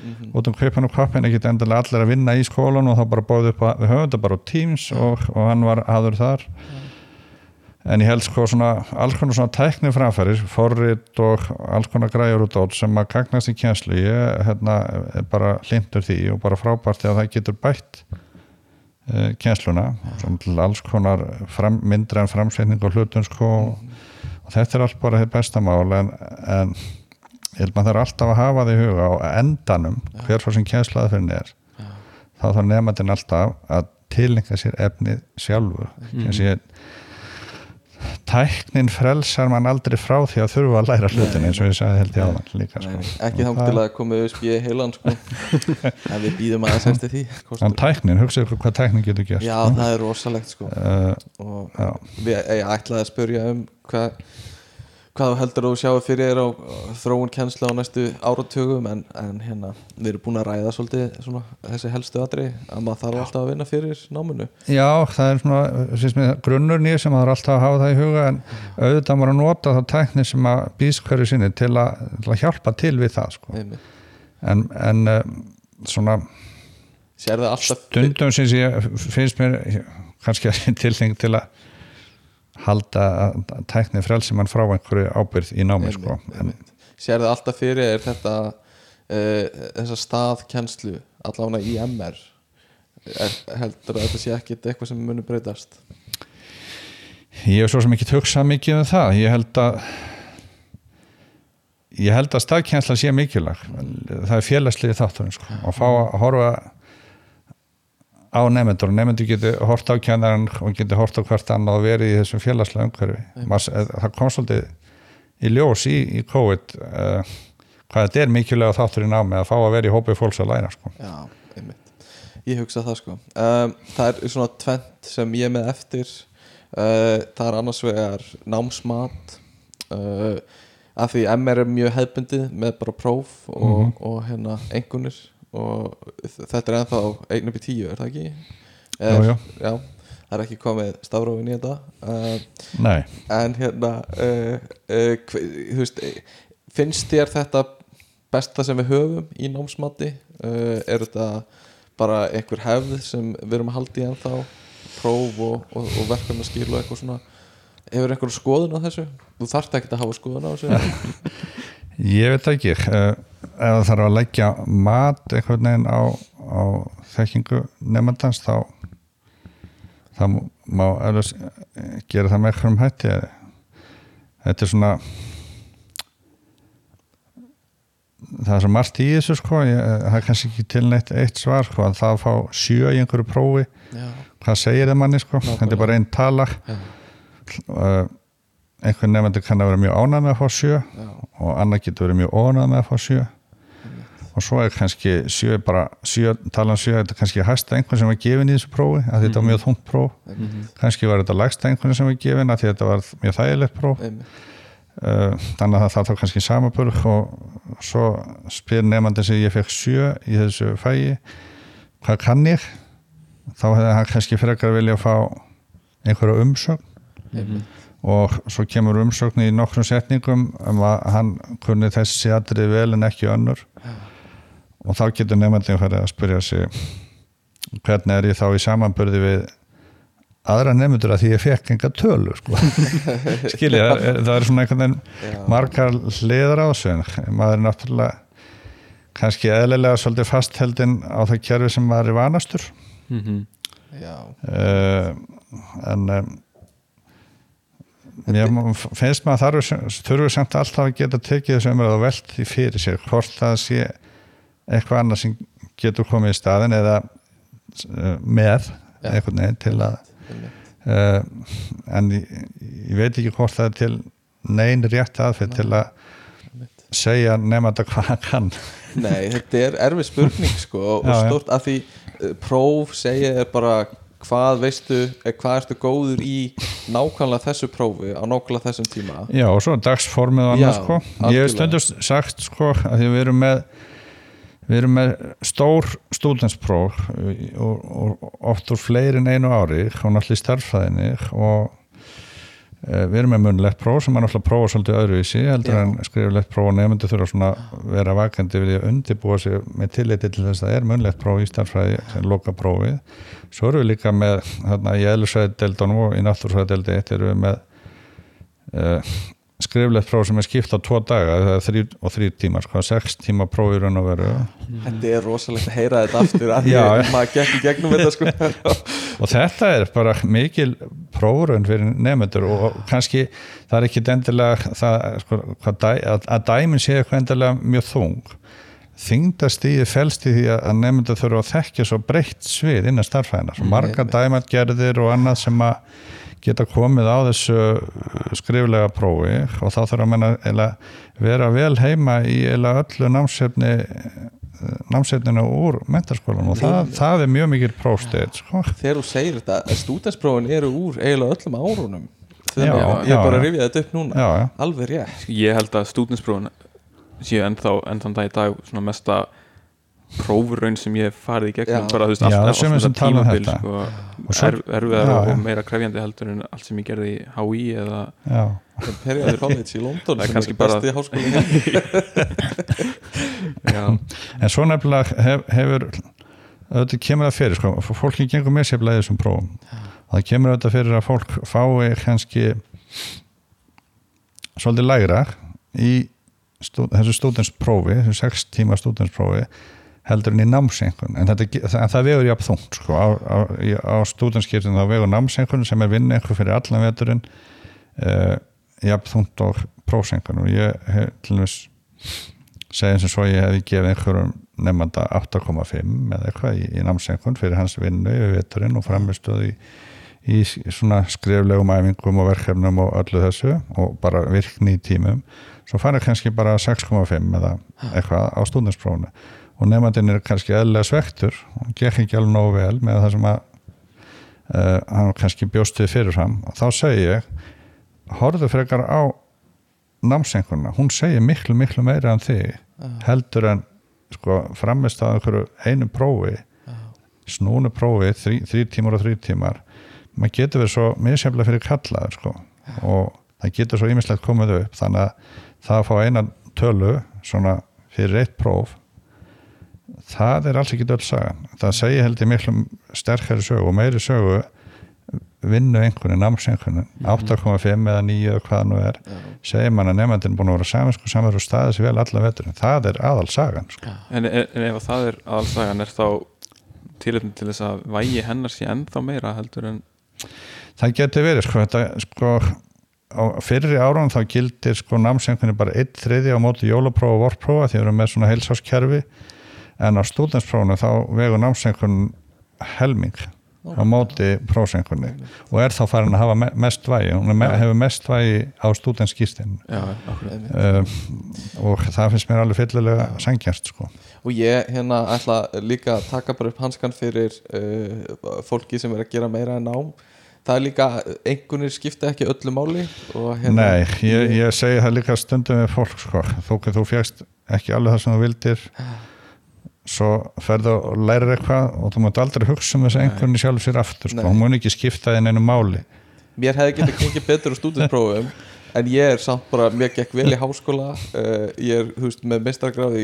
mhm, út um kaupan og kappin ekki endilega allir að vinna í skólan og þá bara bóði upp að við höfum þetta bara á Teams og, og hann var aður þar. En ég held sko svona alls konar svona tækni framfæris forrit og alls konar græjur út át sem að gagnast í kjenslu ég hérna, bara hlindur því og bara frábært að það getur bætt uh, svona til alls konar fram, myndri en framsetning og hlutun sko. Og þetta er allt bara þið besta mál en, en ég held maður þarf alltaf að hafa því huga á endanum hver svo sem kjenslaði fyrir er þá þarf nefndin alltaf að tilengja sér efnið sjálfur mm. tæknin frelsar mann aldrei frá því að þurfa að læra hlutin eins og ég sagði held ég áðan líka Nei, sko. nei, ekki þá til að komið USB í heilan sko. en við býðum aðeins eftir því en tæknin, hugsaðu ykkur hvað tæknin getur gert Já, það er rosalegt sko. uh, og Já. við, ætlaði að spyrja um hvað hvað þú heldur að þú sjáu fyrir þér á þróun kennsla á næstu áratugum? En, en hérna, við erum búin að ræða svolítið svona, þessi helstu atri að maður þarf alltaf að vinna fyrir náminu. Já, það er svona grunnur nýr sem maður alltaf að hafa það í huga en auðvitað maður að nota þá tækni sem að býst hverju sinni til að, til að hjálpa til við það sko. En, en uh, svona stundum sem ég finnst mér kannski að tilning til að halda að að tækni frelsi mann frá einhverju ábyrð í námi sko. en, Sérðu alltaf fyrir er þetta uh, þessa staðkennslu allavega í MR er, heldur að þetta sé ekkit eitthvað sem munur breytast ég hef svo sem ekki hugsað mikið um það ég held að ég held að staðkjensla sé mikilvæg það er félagslið þátturinn sko. og fá að horfa á nefnendur og nefnendur getur hort á kennaran og getur hort á hvert annað og verið í þessum félagslega umhverfi. Maður, það kom svolítið í ljós í, í COVID uh, hvað þetta er mikilvæg þáttur í námi að fá að vera í hópi fólks að læra sko. Já, einmitt. Ég hugsa það sko. Um, Það er svona tvent sem ég með eftir. Uh, Það er annars vegar námsmat uh, af því MR er mjög hefbundið með bara próf og, og hérna engunir og þetta er ennþá einn upp í tíu, er það ekki? Er, Jú, jú. Já, það er ekki komið stafrófin í þetta uh, nei, en hérna uh, uh, hve, þú veist finnst þér þetta besta sem við höfum í námsmati? Uh, er þetta bara einhver hefð sem við erum að halda í ennþá? Próf og, og, og verkefnaskil og eitthvað svona. Hefur einhver skoðun á þessu? Þú þarft ekki að hafa skoðun á þessu ég veit ekki. Uh, ef þarf að leggja mat einhvern veginn á, á þekkingu nefndans þá þá má alveg gera það með einhverjum hætti. Þetta er svona það er svo margt í þessu sko. Ég, það er kannski ekki til neitt eitt svar sko, að það að fá sjö í einhverju prófi já, hvað segir það manni sko? Þetta er bara einn tala. Uh, einhvern nefndir kann að vera mjög ánægð með að fá sjö já, og annar getur verið mjög ónægð með að fá sjö. Og svo er kannski sjö bara, sjö, talan sjö þetta er kannski hæsta einhvern sem var gefin í þessu prófi að þetta var mjög þungt próf. Kannski var þetta lægsta einhvern sem var gefin að þetta var mjög þægilegt próf. Einmitt, uh, þannig að það þá kannski samabörg og svo spyr nefnandi sem ég fekk sjö í þessu fægi hvað kann ég? Þá hefði hann kannski frekar vilja að fá einhverja umsögn og svo kemur umsögn í nokkrum setningum um að hann kunni þessi atrið vel en ekki önnur. Og þá getur nefndin farið að spyrja sig hvernig er ég þá í samanbörði við aðra nefndur að því ég fekk enga tölu sko. skilja, það er, það er svona einhvern veginn margar hliðar á þessu en maður er náttúrulega kannski eðlilega svolítið fastheldin á það kerfi sem maður er vanastur. Mhm. já, uh, en um, ég finnst maður þarf þurfum samt alltaf að geta tekið þessu umræðu og velt því fyrir sér hvort það sé eitthvað annað sem getur komið í staðin eða uh, með Já. einhvern veginn til að uh, en ég, ég veit ekki hvort það er til neyn rétt aðfyrir til að segja þetta hvað hann kann Nei, þetta er erfið spurning sko og Já, já. stórt að því uh, próf segja er bara hvað veistu, eh, hvað ertu góður í nákvæmlega þessu prófi á nákvæmlega þessum tíma Já, og svo dagsformið og annað Já, sko. Ég algjörlega. hef stundum sagt sko að við erum með við erum með stór stúdenspróf og, og oft úr fleiri en einu ári og náttúrulega í starffræðinni og við erum með munlegt próf sem er náttúrulega prófa svolítið öðruvísi heldur Já. en skriflegt próf og nefndi þurfa svona vera vakandi við að undibúa sig með tilliti til þess að það er munlegt próf í starffræði sem loka prófið svo erum við líka með hérna, í eðlisvæðdeldunum og í náttúrsvæðdeldi eitt erum við með uh, skriflegt próf sem er skipt á tvo daga þrjú og þrjú tímar sko, sex tíma próf í raun og veru. Þetta er rosalegt að heyra þetta aftur að Já, já. maður í gegnum þetta sko. Og þetta er bara mikil prófurinn fyrir nefnendur og kannski það er ekki endilega það, sko, hvað dæ, að, að dæmin sé eitthvað endilega mjög þung. Þingdastíði felst í því að nefnendur þurfa að þekkja svo breytt svið innan starfæðina, svo marga dæmatgerðir og annað sem að geta komið á þessu skriflega prófi og þá þurfa að menna vera vel heima í öllu námsefni námsefninu úr mentarskólanum og það, það er mjög mikil prófsteg sko. Þegar þú segir þetta, að stúdensprófin eru úr eiginlega öllum árunum Þegar Já, ég, ég bara já. rifja þetta upp núna já, já. Alveg rétt Ég held að stúdinsprófin séu ennþá enn þann dag í dag svona mesta prófuraun sem ég hef farið í gegnum bara þú veist Já, allt, það allt sumir sem þetta tala um tímabil sko, er, erfiðar Já, og, og meira krefjandi heldur en allt sem ég gerði í HÍ eða. Imperial College í London er sem er bara- besti háskóli í heimi. já, en svo nefnilega hef, hefur auðvitað kemur það fyrir sko, fólki gengur með sér blæðið þessum prófum. Það kemur auðvitað fyrir að fólk fái kannski svolítið lægra í stú, þessu stúdensprófi þessu sex tíma stúdensprófi heldur en í námsengun en, en það vegur jafn þungt sko. á, á, á stúdenskiptin þá vegur námsengun sem er vinna einhver fyrir allan veturinn uh, jafn þungt og prófsengun og ég hef til dæmis eins og svo ég hefði gefið einhverjum nefnda 8,5 eða eitthvað í, í námsengun fyrir hans vinnu í veturinn og framistöð í, í svona skriflegum æfingum og verkefnum og öllu þessu og bara virkni í tímum. Svo fara kannski bara 6,5 eða eitthvað á stúdinsprófunu og nefndin er kannski eðlega svektur og gekk ekki alveg nógu vel með það sem að uh, hann kannski bjóstuði fyrirfram og þá segi ég horfðu frekar á námsenguna, hún segir miklu miklu meira en þig heldur en sko, framist að einu prófi. Snúnu prófi, þrí, þrý tímar og þrý tímar. Maður getur verið svo misjaflega fyrir kallaður sko. og það getur svo ýmislegt komið upp. Þannig að það að fá eina tölu svona fyrir eitt próf það er alls ekki öll sagan það segir held ég miklu sterkari sögu og meiri sögu vinnu einhvern, námseinhvern 8,5 eða 9 eða hvað nú er segir mann að nefndin búin að vera saminsku samar og staðið sér vel alla vetur það er aðal sagan sko. en, en, en ef það er aðalsagan er þá tilöfnum til þess að vægi hennar sé ennþá meira heldur en það getur verið sko, þetta, sko á fyrri árun þá gildir sko námseinkunni bara eitt þriði á móti jólaprófa og vorprófa því við erum með svona heilsáskerfi en á stúdensprófunu þá vegur námseinkun helming á móti prófseinkunni. Og er þá farin að hafa me- mest vægi. Hún me hefur mest vægi á stúdenskýstin akkurat um, og það finnst mér alveg fyllilega sangjast sko. Og ég hérna ætla líka að taka bara upp hanskan fyrir uh, fólki sem er að gera meira en nám. Það er líka, einhvernir skipta ekki öllu máli hérna Nei, ég, ég segi það líka stundum við fólk sko, þó að þú fjast ekki alveg það sem þú vildir svo ferðu og lærir eitthvað og þú mátt aldrei hugsa um þess að einhvernig sjálf sér aftur sko, hún mun ekki skipta þinn einu máli. Mér hefði getið gengið betur á stúdinsprófum en ég er samt bara, mér gekk vel í háskóla uh, ég er, þú veist, með uh,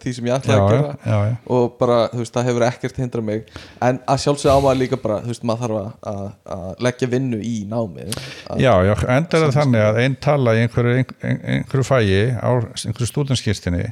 því sem ég ætlaði að gera. já, já. og bara, þú veist, það hefur ekkert hindrað mig. En að sjálfsögja á maður líka bara þú veist, maður þarf að, að, leggja vinnu í námið Já, já, endur það þannig að einn tala í einhverju, ein, einhverju fægi á einhverju stúdenskýrstinni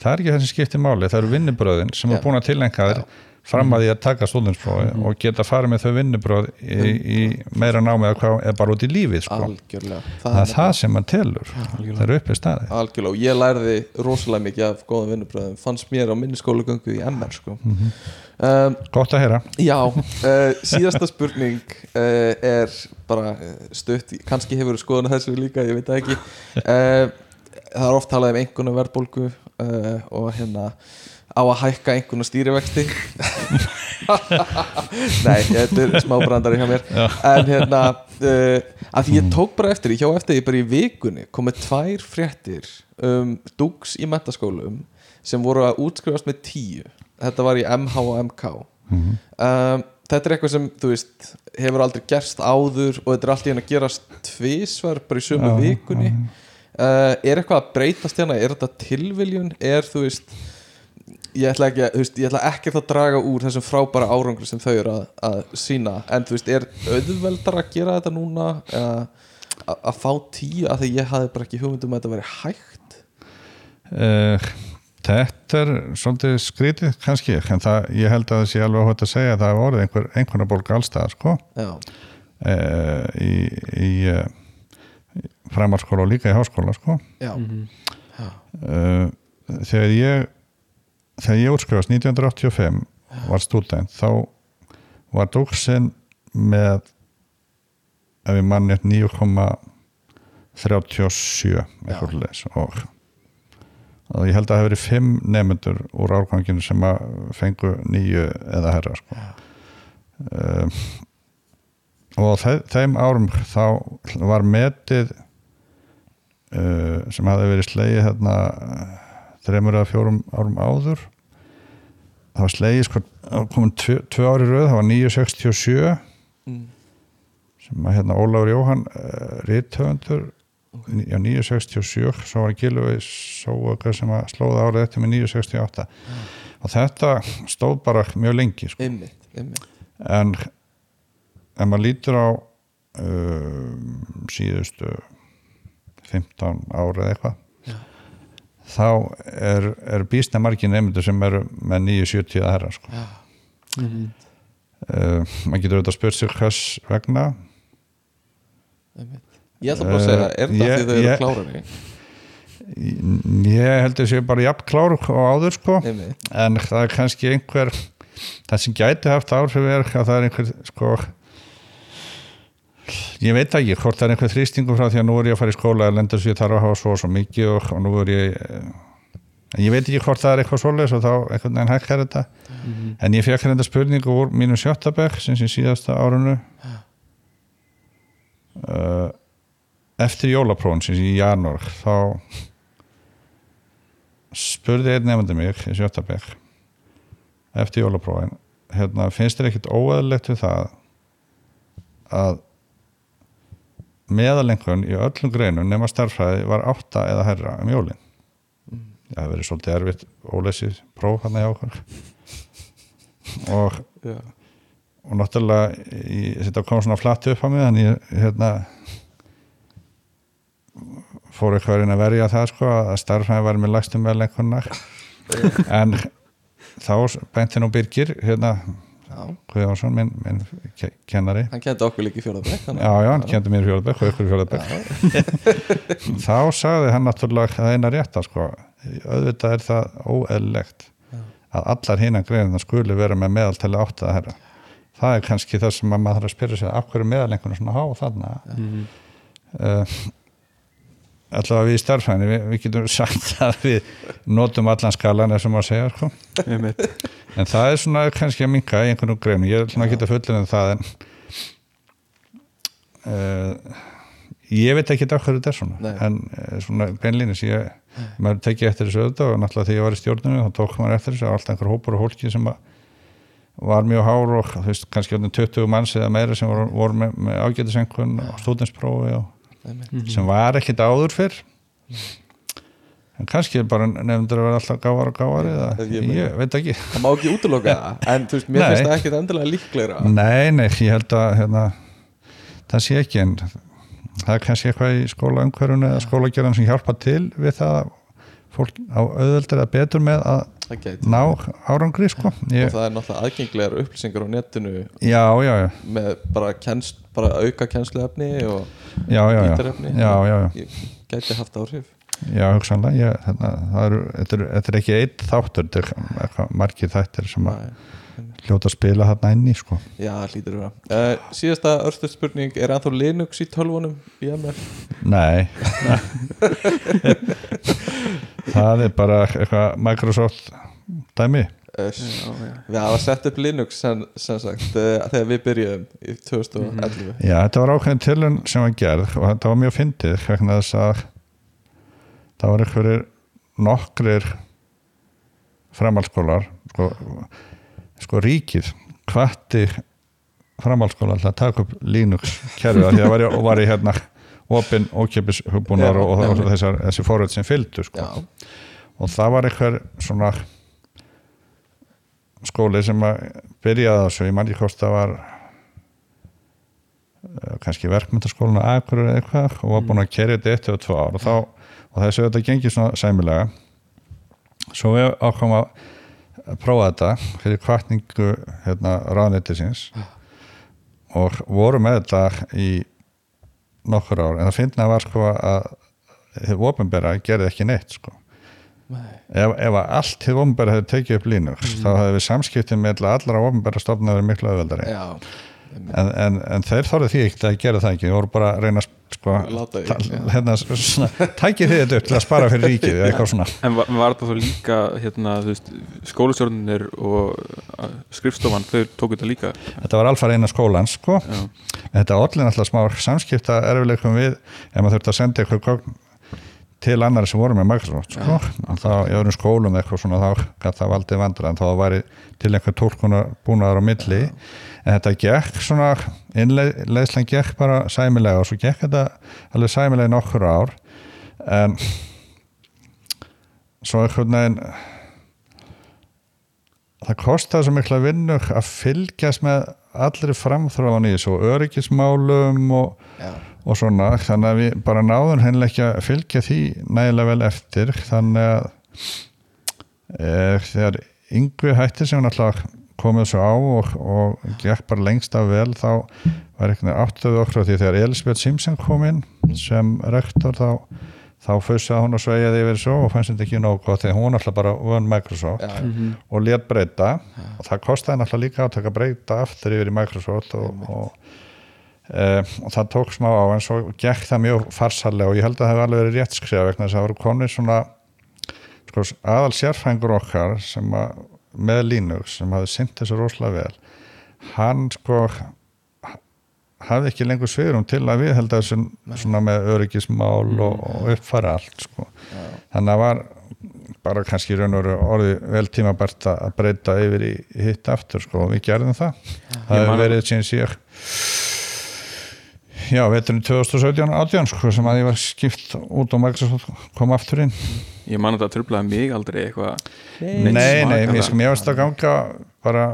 það er ekki það sem skiptir máli, það eru vinnubröðin sem er búin að tilengja þér fram að því að taka stúdensprófi og geta farið með þau vinnubröð í, í meira hvað er bara út í lífið sko. algjörlega. Það er það sem maður telur. Það er uppi staði algjörlega. Og ég lærði rosalega mikið af góðum vinnubröðum fannst mér á minni skólagöngu í MR sko. um, gott að heyra. Já, uh, síðasta spurning uh, er bara uh, stutt, kannski hefur skoðun að þessu líka, ég veit það ekki. Uh, Það er oft talað um einhverjum verðbólgu og hérna á að hækka einhvern stýrivexti. Nei, þetta er smá brandari hjá mér. En hérna uh, að því ég tók bara eftir, ég hjá eftir ég bara í vikunni komið tvær fréttir um dúks í mentaskólum sem voru að útskrifast með tíu. Þetta var í MH og MK um, Þetta er eitthvað sem þú veist hefur aldrei gerst áður og þetta er alltaf að gerast tvisvar bara í sömu Já, vikunni. uh, Er eitthvað að breytast hérna, er þetta tilviljun? Er þú veist ég ætla ekki, að- veist, ég ætla ekki að draga úr þessum frábæra árangur sem þau eru að, að sína, en þú veist, er auðveldar að gera þetta núna eða að að fá tíu af því ég hafði bara ekki hugmyndum að þetta veri hægt? Uh, þetta er svolítið skrítið kannski en það, ég held að það sé alveg hótt að segja að það er orðið einhver, einhverna bólka allstað sko, já, uh, í, í uh, framhalskóla og líka í háskóla sko. já, uh, þegar ég þegar ég útskrifast 1985 var stúdent þá var dóksinn með ef ég manni 9,37 eitthvað leis og, og ég held að það hefur verið fimm nefnendur úr árganginu sem að fengu nýju eða herra sko. uh, og þe þeim árum þá var metið uh, sem hafði verið slegið hérna þreymur eða fjórum árum áður. Það var slegið sko komin tvö, tvö ári röð, það var 967 mm, sem að hérna Ólafur Jóhann uh, rithöfundur já 967, svo var Gilvi Sóaka sem að slóða árið eftir með 968 og þetta stóð bara mjög lengi sko. ymmit, ymmit en ef maður lítur á um, síðustu 15 ára eða eitthvað þá er, er býstna margir nefndur sem eru með 970 að herra sko. Mhm. uh, maður getur auðvitað að spurt sig hvers vegna. Ég ætla bara að segja, er Eh, það ég- því þau eru ég- klárari ég heldur sér bara jafn klár og áður sko. En það er kannski einhver það sem gæti haft áhrif er að það er einhver sko ég veit ekki hvort það er einhver þrýstingur frá því að nú er ég að fara í skóla að lenda svo ég þarf að hafa svo og svo mikið og, og nú er ég eh, en ég veit ekki hvort það er eitthvað svoleiðis og þá einhvern veginn hækkar þetta. En ég fekk hérna spurningu úr mínu sjöttabæk sem sem síðasta árunu uh, eftir jólaprófun sem sem í janúar þá spurði einn nefndi mig í sjöttabæk eftir jólaprófin hérna, finnst þér ekkert óeðlegt við það að meðalengun í öllum greinum nema starffræði var átta eða herra um jólin. Það hefur verið svolítið erfitt ólesið próf hann hjá okkur. Og, Já. og náttúrulega í, þetta kom svona flatt upp á mig þannig ég, hérna fór eitthvað að reyna að verja það sko að starffræði var með lægstum meðalengunar en þá benti nú Birgir hérna Guðjónsson, minn, minn ke- kennari. Hann kendi okkur líka í fjórðabæk Já, já, hann kendi mér fjólabæk og ykkur fjólabæk Þá sagði hann náttúrulega það eina rétta sko. auðvitað er það óeðlilegt að allar hinnan greinin skuli vera með meðaltali átt að herra. Það er kannski það sem að maður þarf að spyrja sig af hverju meðalengunum svona há þarna? Uh, allavega við í starfræðinni við, við getum sagt að við notum allan skalan eins og maður segja sko. En það er svona kannski að minka í einhvern greinu, ég er svona að geta fullin en það en uh, ég veit ekki af hverju þetta er svona. Nei. en uh, svona beinlínis ég, maður tekið eftir þessu auðvitað og náttúrulega þegar ég var í stjórnunu þá tók maður eftir þessu, alltaf einhver hópur og hólki sem að var mjög hár og þú veist, kannski orðin 20 manns eða meira sem voru, voru með, með ágætisengun og stúdinsprófi og sem var ekkit áður fyrr en kannski bara nefndur að vera alltaf gáðar og gáðar eða Ég ég veit ekki. Það má ekki útiloka það En þú veist, mér Nei. finnst það ekkit endilega líklegra. Nei, nei, ég held að hérna, það sé ekki en það er kannski eitthvað í skólaumhverjunu eða skólagerðan sem hjálpa til við það að fólk á auðveldur að betur með að ná árangri sko. ég, Og það er náttúrulega aðgengilegar upplýsingar á netinu Já, já, já, með bara, kenst, bara auka kennsluefni og ítarefni. Gæti haft áhrif já hugsanlega ég, hérna, það eru, þetta, er, þetta er ekki einn þáttur þetta er margir þættir sem að hljóta að spila þarna inn í sko. Já, hlýtur að vera. Uh, Síðasta örstuð spurning Er ennþá Linux í tölvunum í MR? Nei. Það er bara eitthvað Microsoft dæmi. Uh, við hafa sett upp Linux sem, sem sagt uh, þegar við byrjuðum í 2011 Já, þetta var ákveðin tilun sem var gerð og þetta var mjög fyndið vegna þess að það var einhverjir nokkrir framhaldsskólar sko, sko ríkið hvatti framhaldsskólar til að taka upp Linux kerfið af því að var, í- var í hérna opin ókjöpis hugbúnar og, og, þessar, þessi fóröld sem fylgdu sko. Og það var einhver svona skóli sem að byrjaði þessu, ég mann ekki hvort það var eh, kannski verkmyndaskólinu eða eitthvað og var búin að kerja þetta eitt eða tvö ár. Og, þá, og þessu þetta gengið svona sæmilega. Svo við ákvæmum að prófa þetta fyrir kvartningu hérna, ráðnettisins og voru með þetta í nokkur ár. En það finna var sko að þið ofinbera gerði ekki neitt sko. Ef, ef að allt til ofnbæra hefði tekið upp Linux þá hefði við samskiptin með allra ofnbæra stofna verið miklu auðveldari. Já en, en, en þeir þorðu því ekki að gera það ekki, þeir voru bara að reyna að sko, já. hérna, svona, tækið þið þetta upp til að spara fyrir ríkið eða eitthvað svona. En var, var þetta þá líka hérna, skólastjórnir og uh, skrifstofan, þau tóku þetta líka? Þetta var alfar eina skólans sko. Já, en þetta allir náttúrulega smá samskipta erfileikum við ef maður þurfti að senda eitthvað gögn til annari sem voru með Microsoft sko. En þá í öðrum skólum eitthvað svona þá gæti það valdið vandra en þá væri til einhver tólkunar búnaðar á milli en þetta gekk svona innleðslan gekk bara sæmilega og svo gekk þetta alveg sæmilega nokkur ár. En svo einhvern veginn það kostaði svo mikla vinnu að fylgjast með allri framþróan í þessu og öryggismálum og, og svona. Þannig að við bara náðum hennilega ekki að fylgja því nægilega vel eftir. Þannig að e, þegar yngvi hætti sem náttúrulega komið svo á og, og gekk bara lengst af vel þá var eitthvað áttuðu okkur á því þegar Elisabeth Simpson kom inn sem rektor þá þá fussaði hún og sveigaði yfir svo og fannst þetta ekki nóg gott þegar hún alltaf bara vön Microsoft já, og let breyta. Og það kostaði náttúrulega líka átök að breyta aftur yfir í Microsoft og, og, e, og það tók smá á en svo gekk það mjög farsalega og ég held að það hefði alveg verið rétt skrifa vegna þess að það voru konir svona sko, aðal sérfængur okkar sem að, með Linux sem hafði sint þessu rosalega vel hann sko hafði ekki lengur sviðrum til að við held að þessu svona með öryggismál og, og uppfæra allt sko. þannig að var bara kannski í raun og orði vel tímabært að breyta yfir í hitt aftur sko og við gerðum það. Það Ég hefur man- verið síðan síðan já, veturinn 2017 átján sko, sem að ég var skipt út og Microsoft kom aftur inn ég man að það trublaði mig aldrei eitthvað. Nei, nei, mér mér varst að ganga bara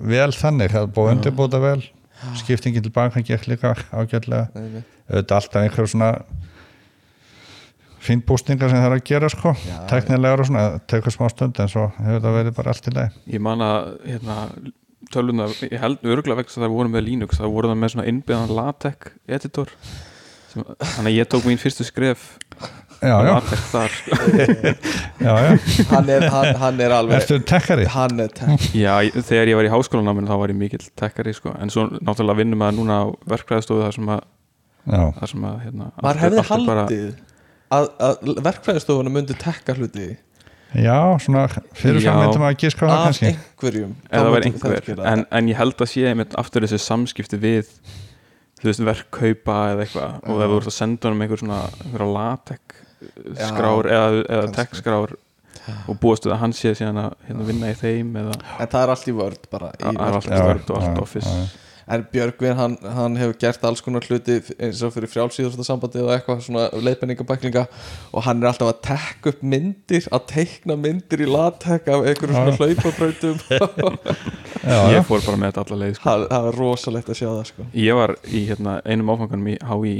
vel þannig, það búið að undirbúta vel. Skiptingin tilbaka gekk líka Einmitt. auðvitað alltaf einhver svona fínbústingar sem það er að gera sko, teknilegar og svona, það tekur smá stund en svo hefur það verið bara allt í leið ég man að hérna, tölvuna, ég held örgulega vegna þess að það voru með Linux, það voru það með svona innbyggðan LaTeX editor sem, þannig að ég tók mín fyrstu skref Já, já, já, já, hann er, hann, hann er alveg ertu tekkari? hann er tech Já, þegar ég var í háskólanáminu þá var ég mikill tekkari sko. en svo náttúrulega vinnum maður núna á verkfræðistofu þar sem að, Já, þar sem að hérna, er- hefði haldið að, að verkfræðistofuna myndi tekka hluti já, svona fyrir Já. svo myndum að gíska það af kannski. einhverjum. Eða það var Þá myndi einhver en, en ég held að sé einmitt aftur þessi samskipti við þú veist verkkaupa eða eitthvað. Og þú ert að senda honum einhver svona einhverja latek Já, skrár eða, eða kannski. tech skrár og búast við að hann sé síðan að hérna, vinna í þeim eða en það er allt í vörd bara í það er allt verkfræði. störd og allt office já, já. en Björgvin hann, hann hefur gert alls konar hluti eins og fyrir frjálsíðarsambandi og eitthvað svona leiðbenningabæklinga og hann er alltaf að tekka upp myndir að teikna myndir í latek af einhverjum svona hlaupabrautum ég fór bara með þetta alla leið sko. það það er rosalegt að sjá það sko ég var í hérna, einum áfanganum í HÍ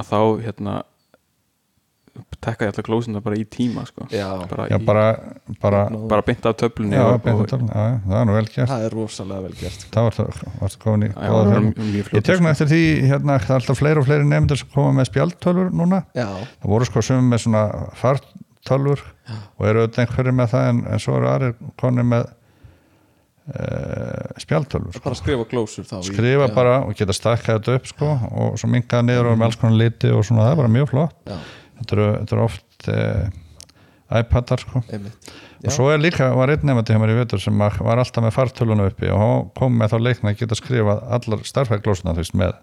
að þá hérna tekka ég alltaf glósina bara í tíma sko. já, bara, já í, bara, bara bara beint af töflunni já, og, beint og, tala, já, það er nú vel gert. Það er rosalega vel gert sko. það var það, komin í ég tek nú eftir því, hérna, það er alltaf fleiri og fleiri nefndir sem koma með spjaldtölfur núna. Já, það voru sko sem með svona fartölfur og eru auðvitað einhverju með það en, en svo eru aðrir konir með uh, spjaldtölfur sko. bara skrifa glósur þá í- skrifa já, bara og geta stakkað þetta upp sko, og svo minkaða niður og með alls konar liti og svona, það er bara mjög flott. Já, þetta eru, oft uh, iPadar sko. Einmitt. Og svo er líka, var einn nefndi hjá mér í vetur sem var alltaf með fartöluna uppi og kom með þá leikna að geta skrifað allar starfhæglósuna þú veist með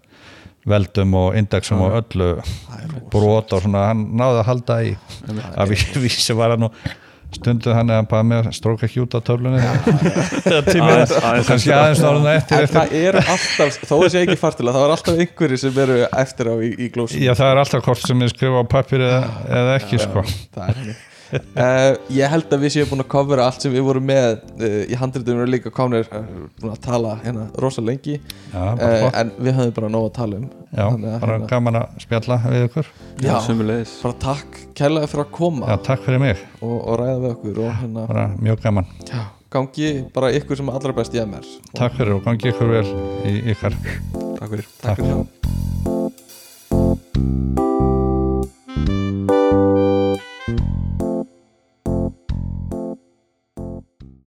veldum og indexum og öllu brot og svona, hann náði að halda í að ví- vísi var hann og stundu hann eða bara með að stróka ekki út á töflunni. Og kannski aðeins náður eftir, það eru alltaf, þó að sé ekki fartilega það er alltaf einhverju sem eru eftir á í, í glósum. Já það er alltaf hvort sem ég skrifa á pappir eða, eða ekki sko. er uh, ég held að við séum búin að covera allt sem við vorum með uh, í handritum erum líka komnir uh, búin að tala hérna rosa lengi. Já, uh, en við höfum bara nóg að tala um. Já, Þannig að bara hérna- gaman að spjalla við ykkur. Já, bara takk kærlega fyrir að koma já, takk fyrir mig, og, og ræða við okkur og hérna bara mjög gaman. Já, gangi bara ykkur sem er allra best í MR takk fyrir og gangi ykkur vel í ykkar. Takk fyrir. Takk. Fyrir það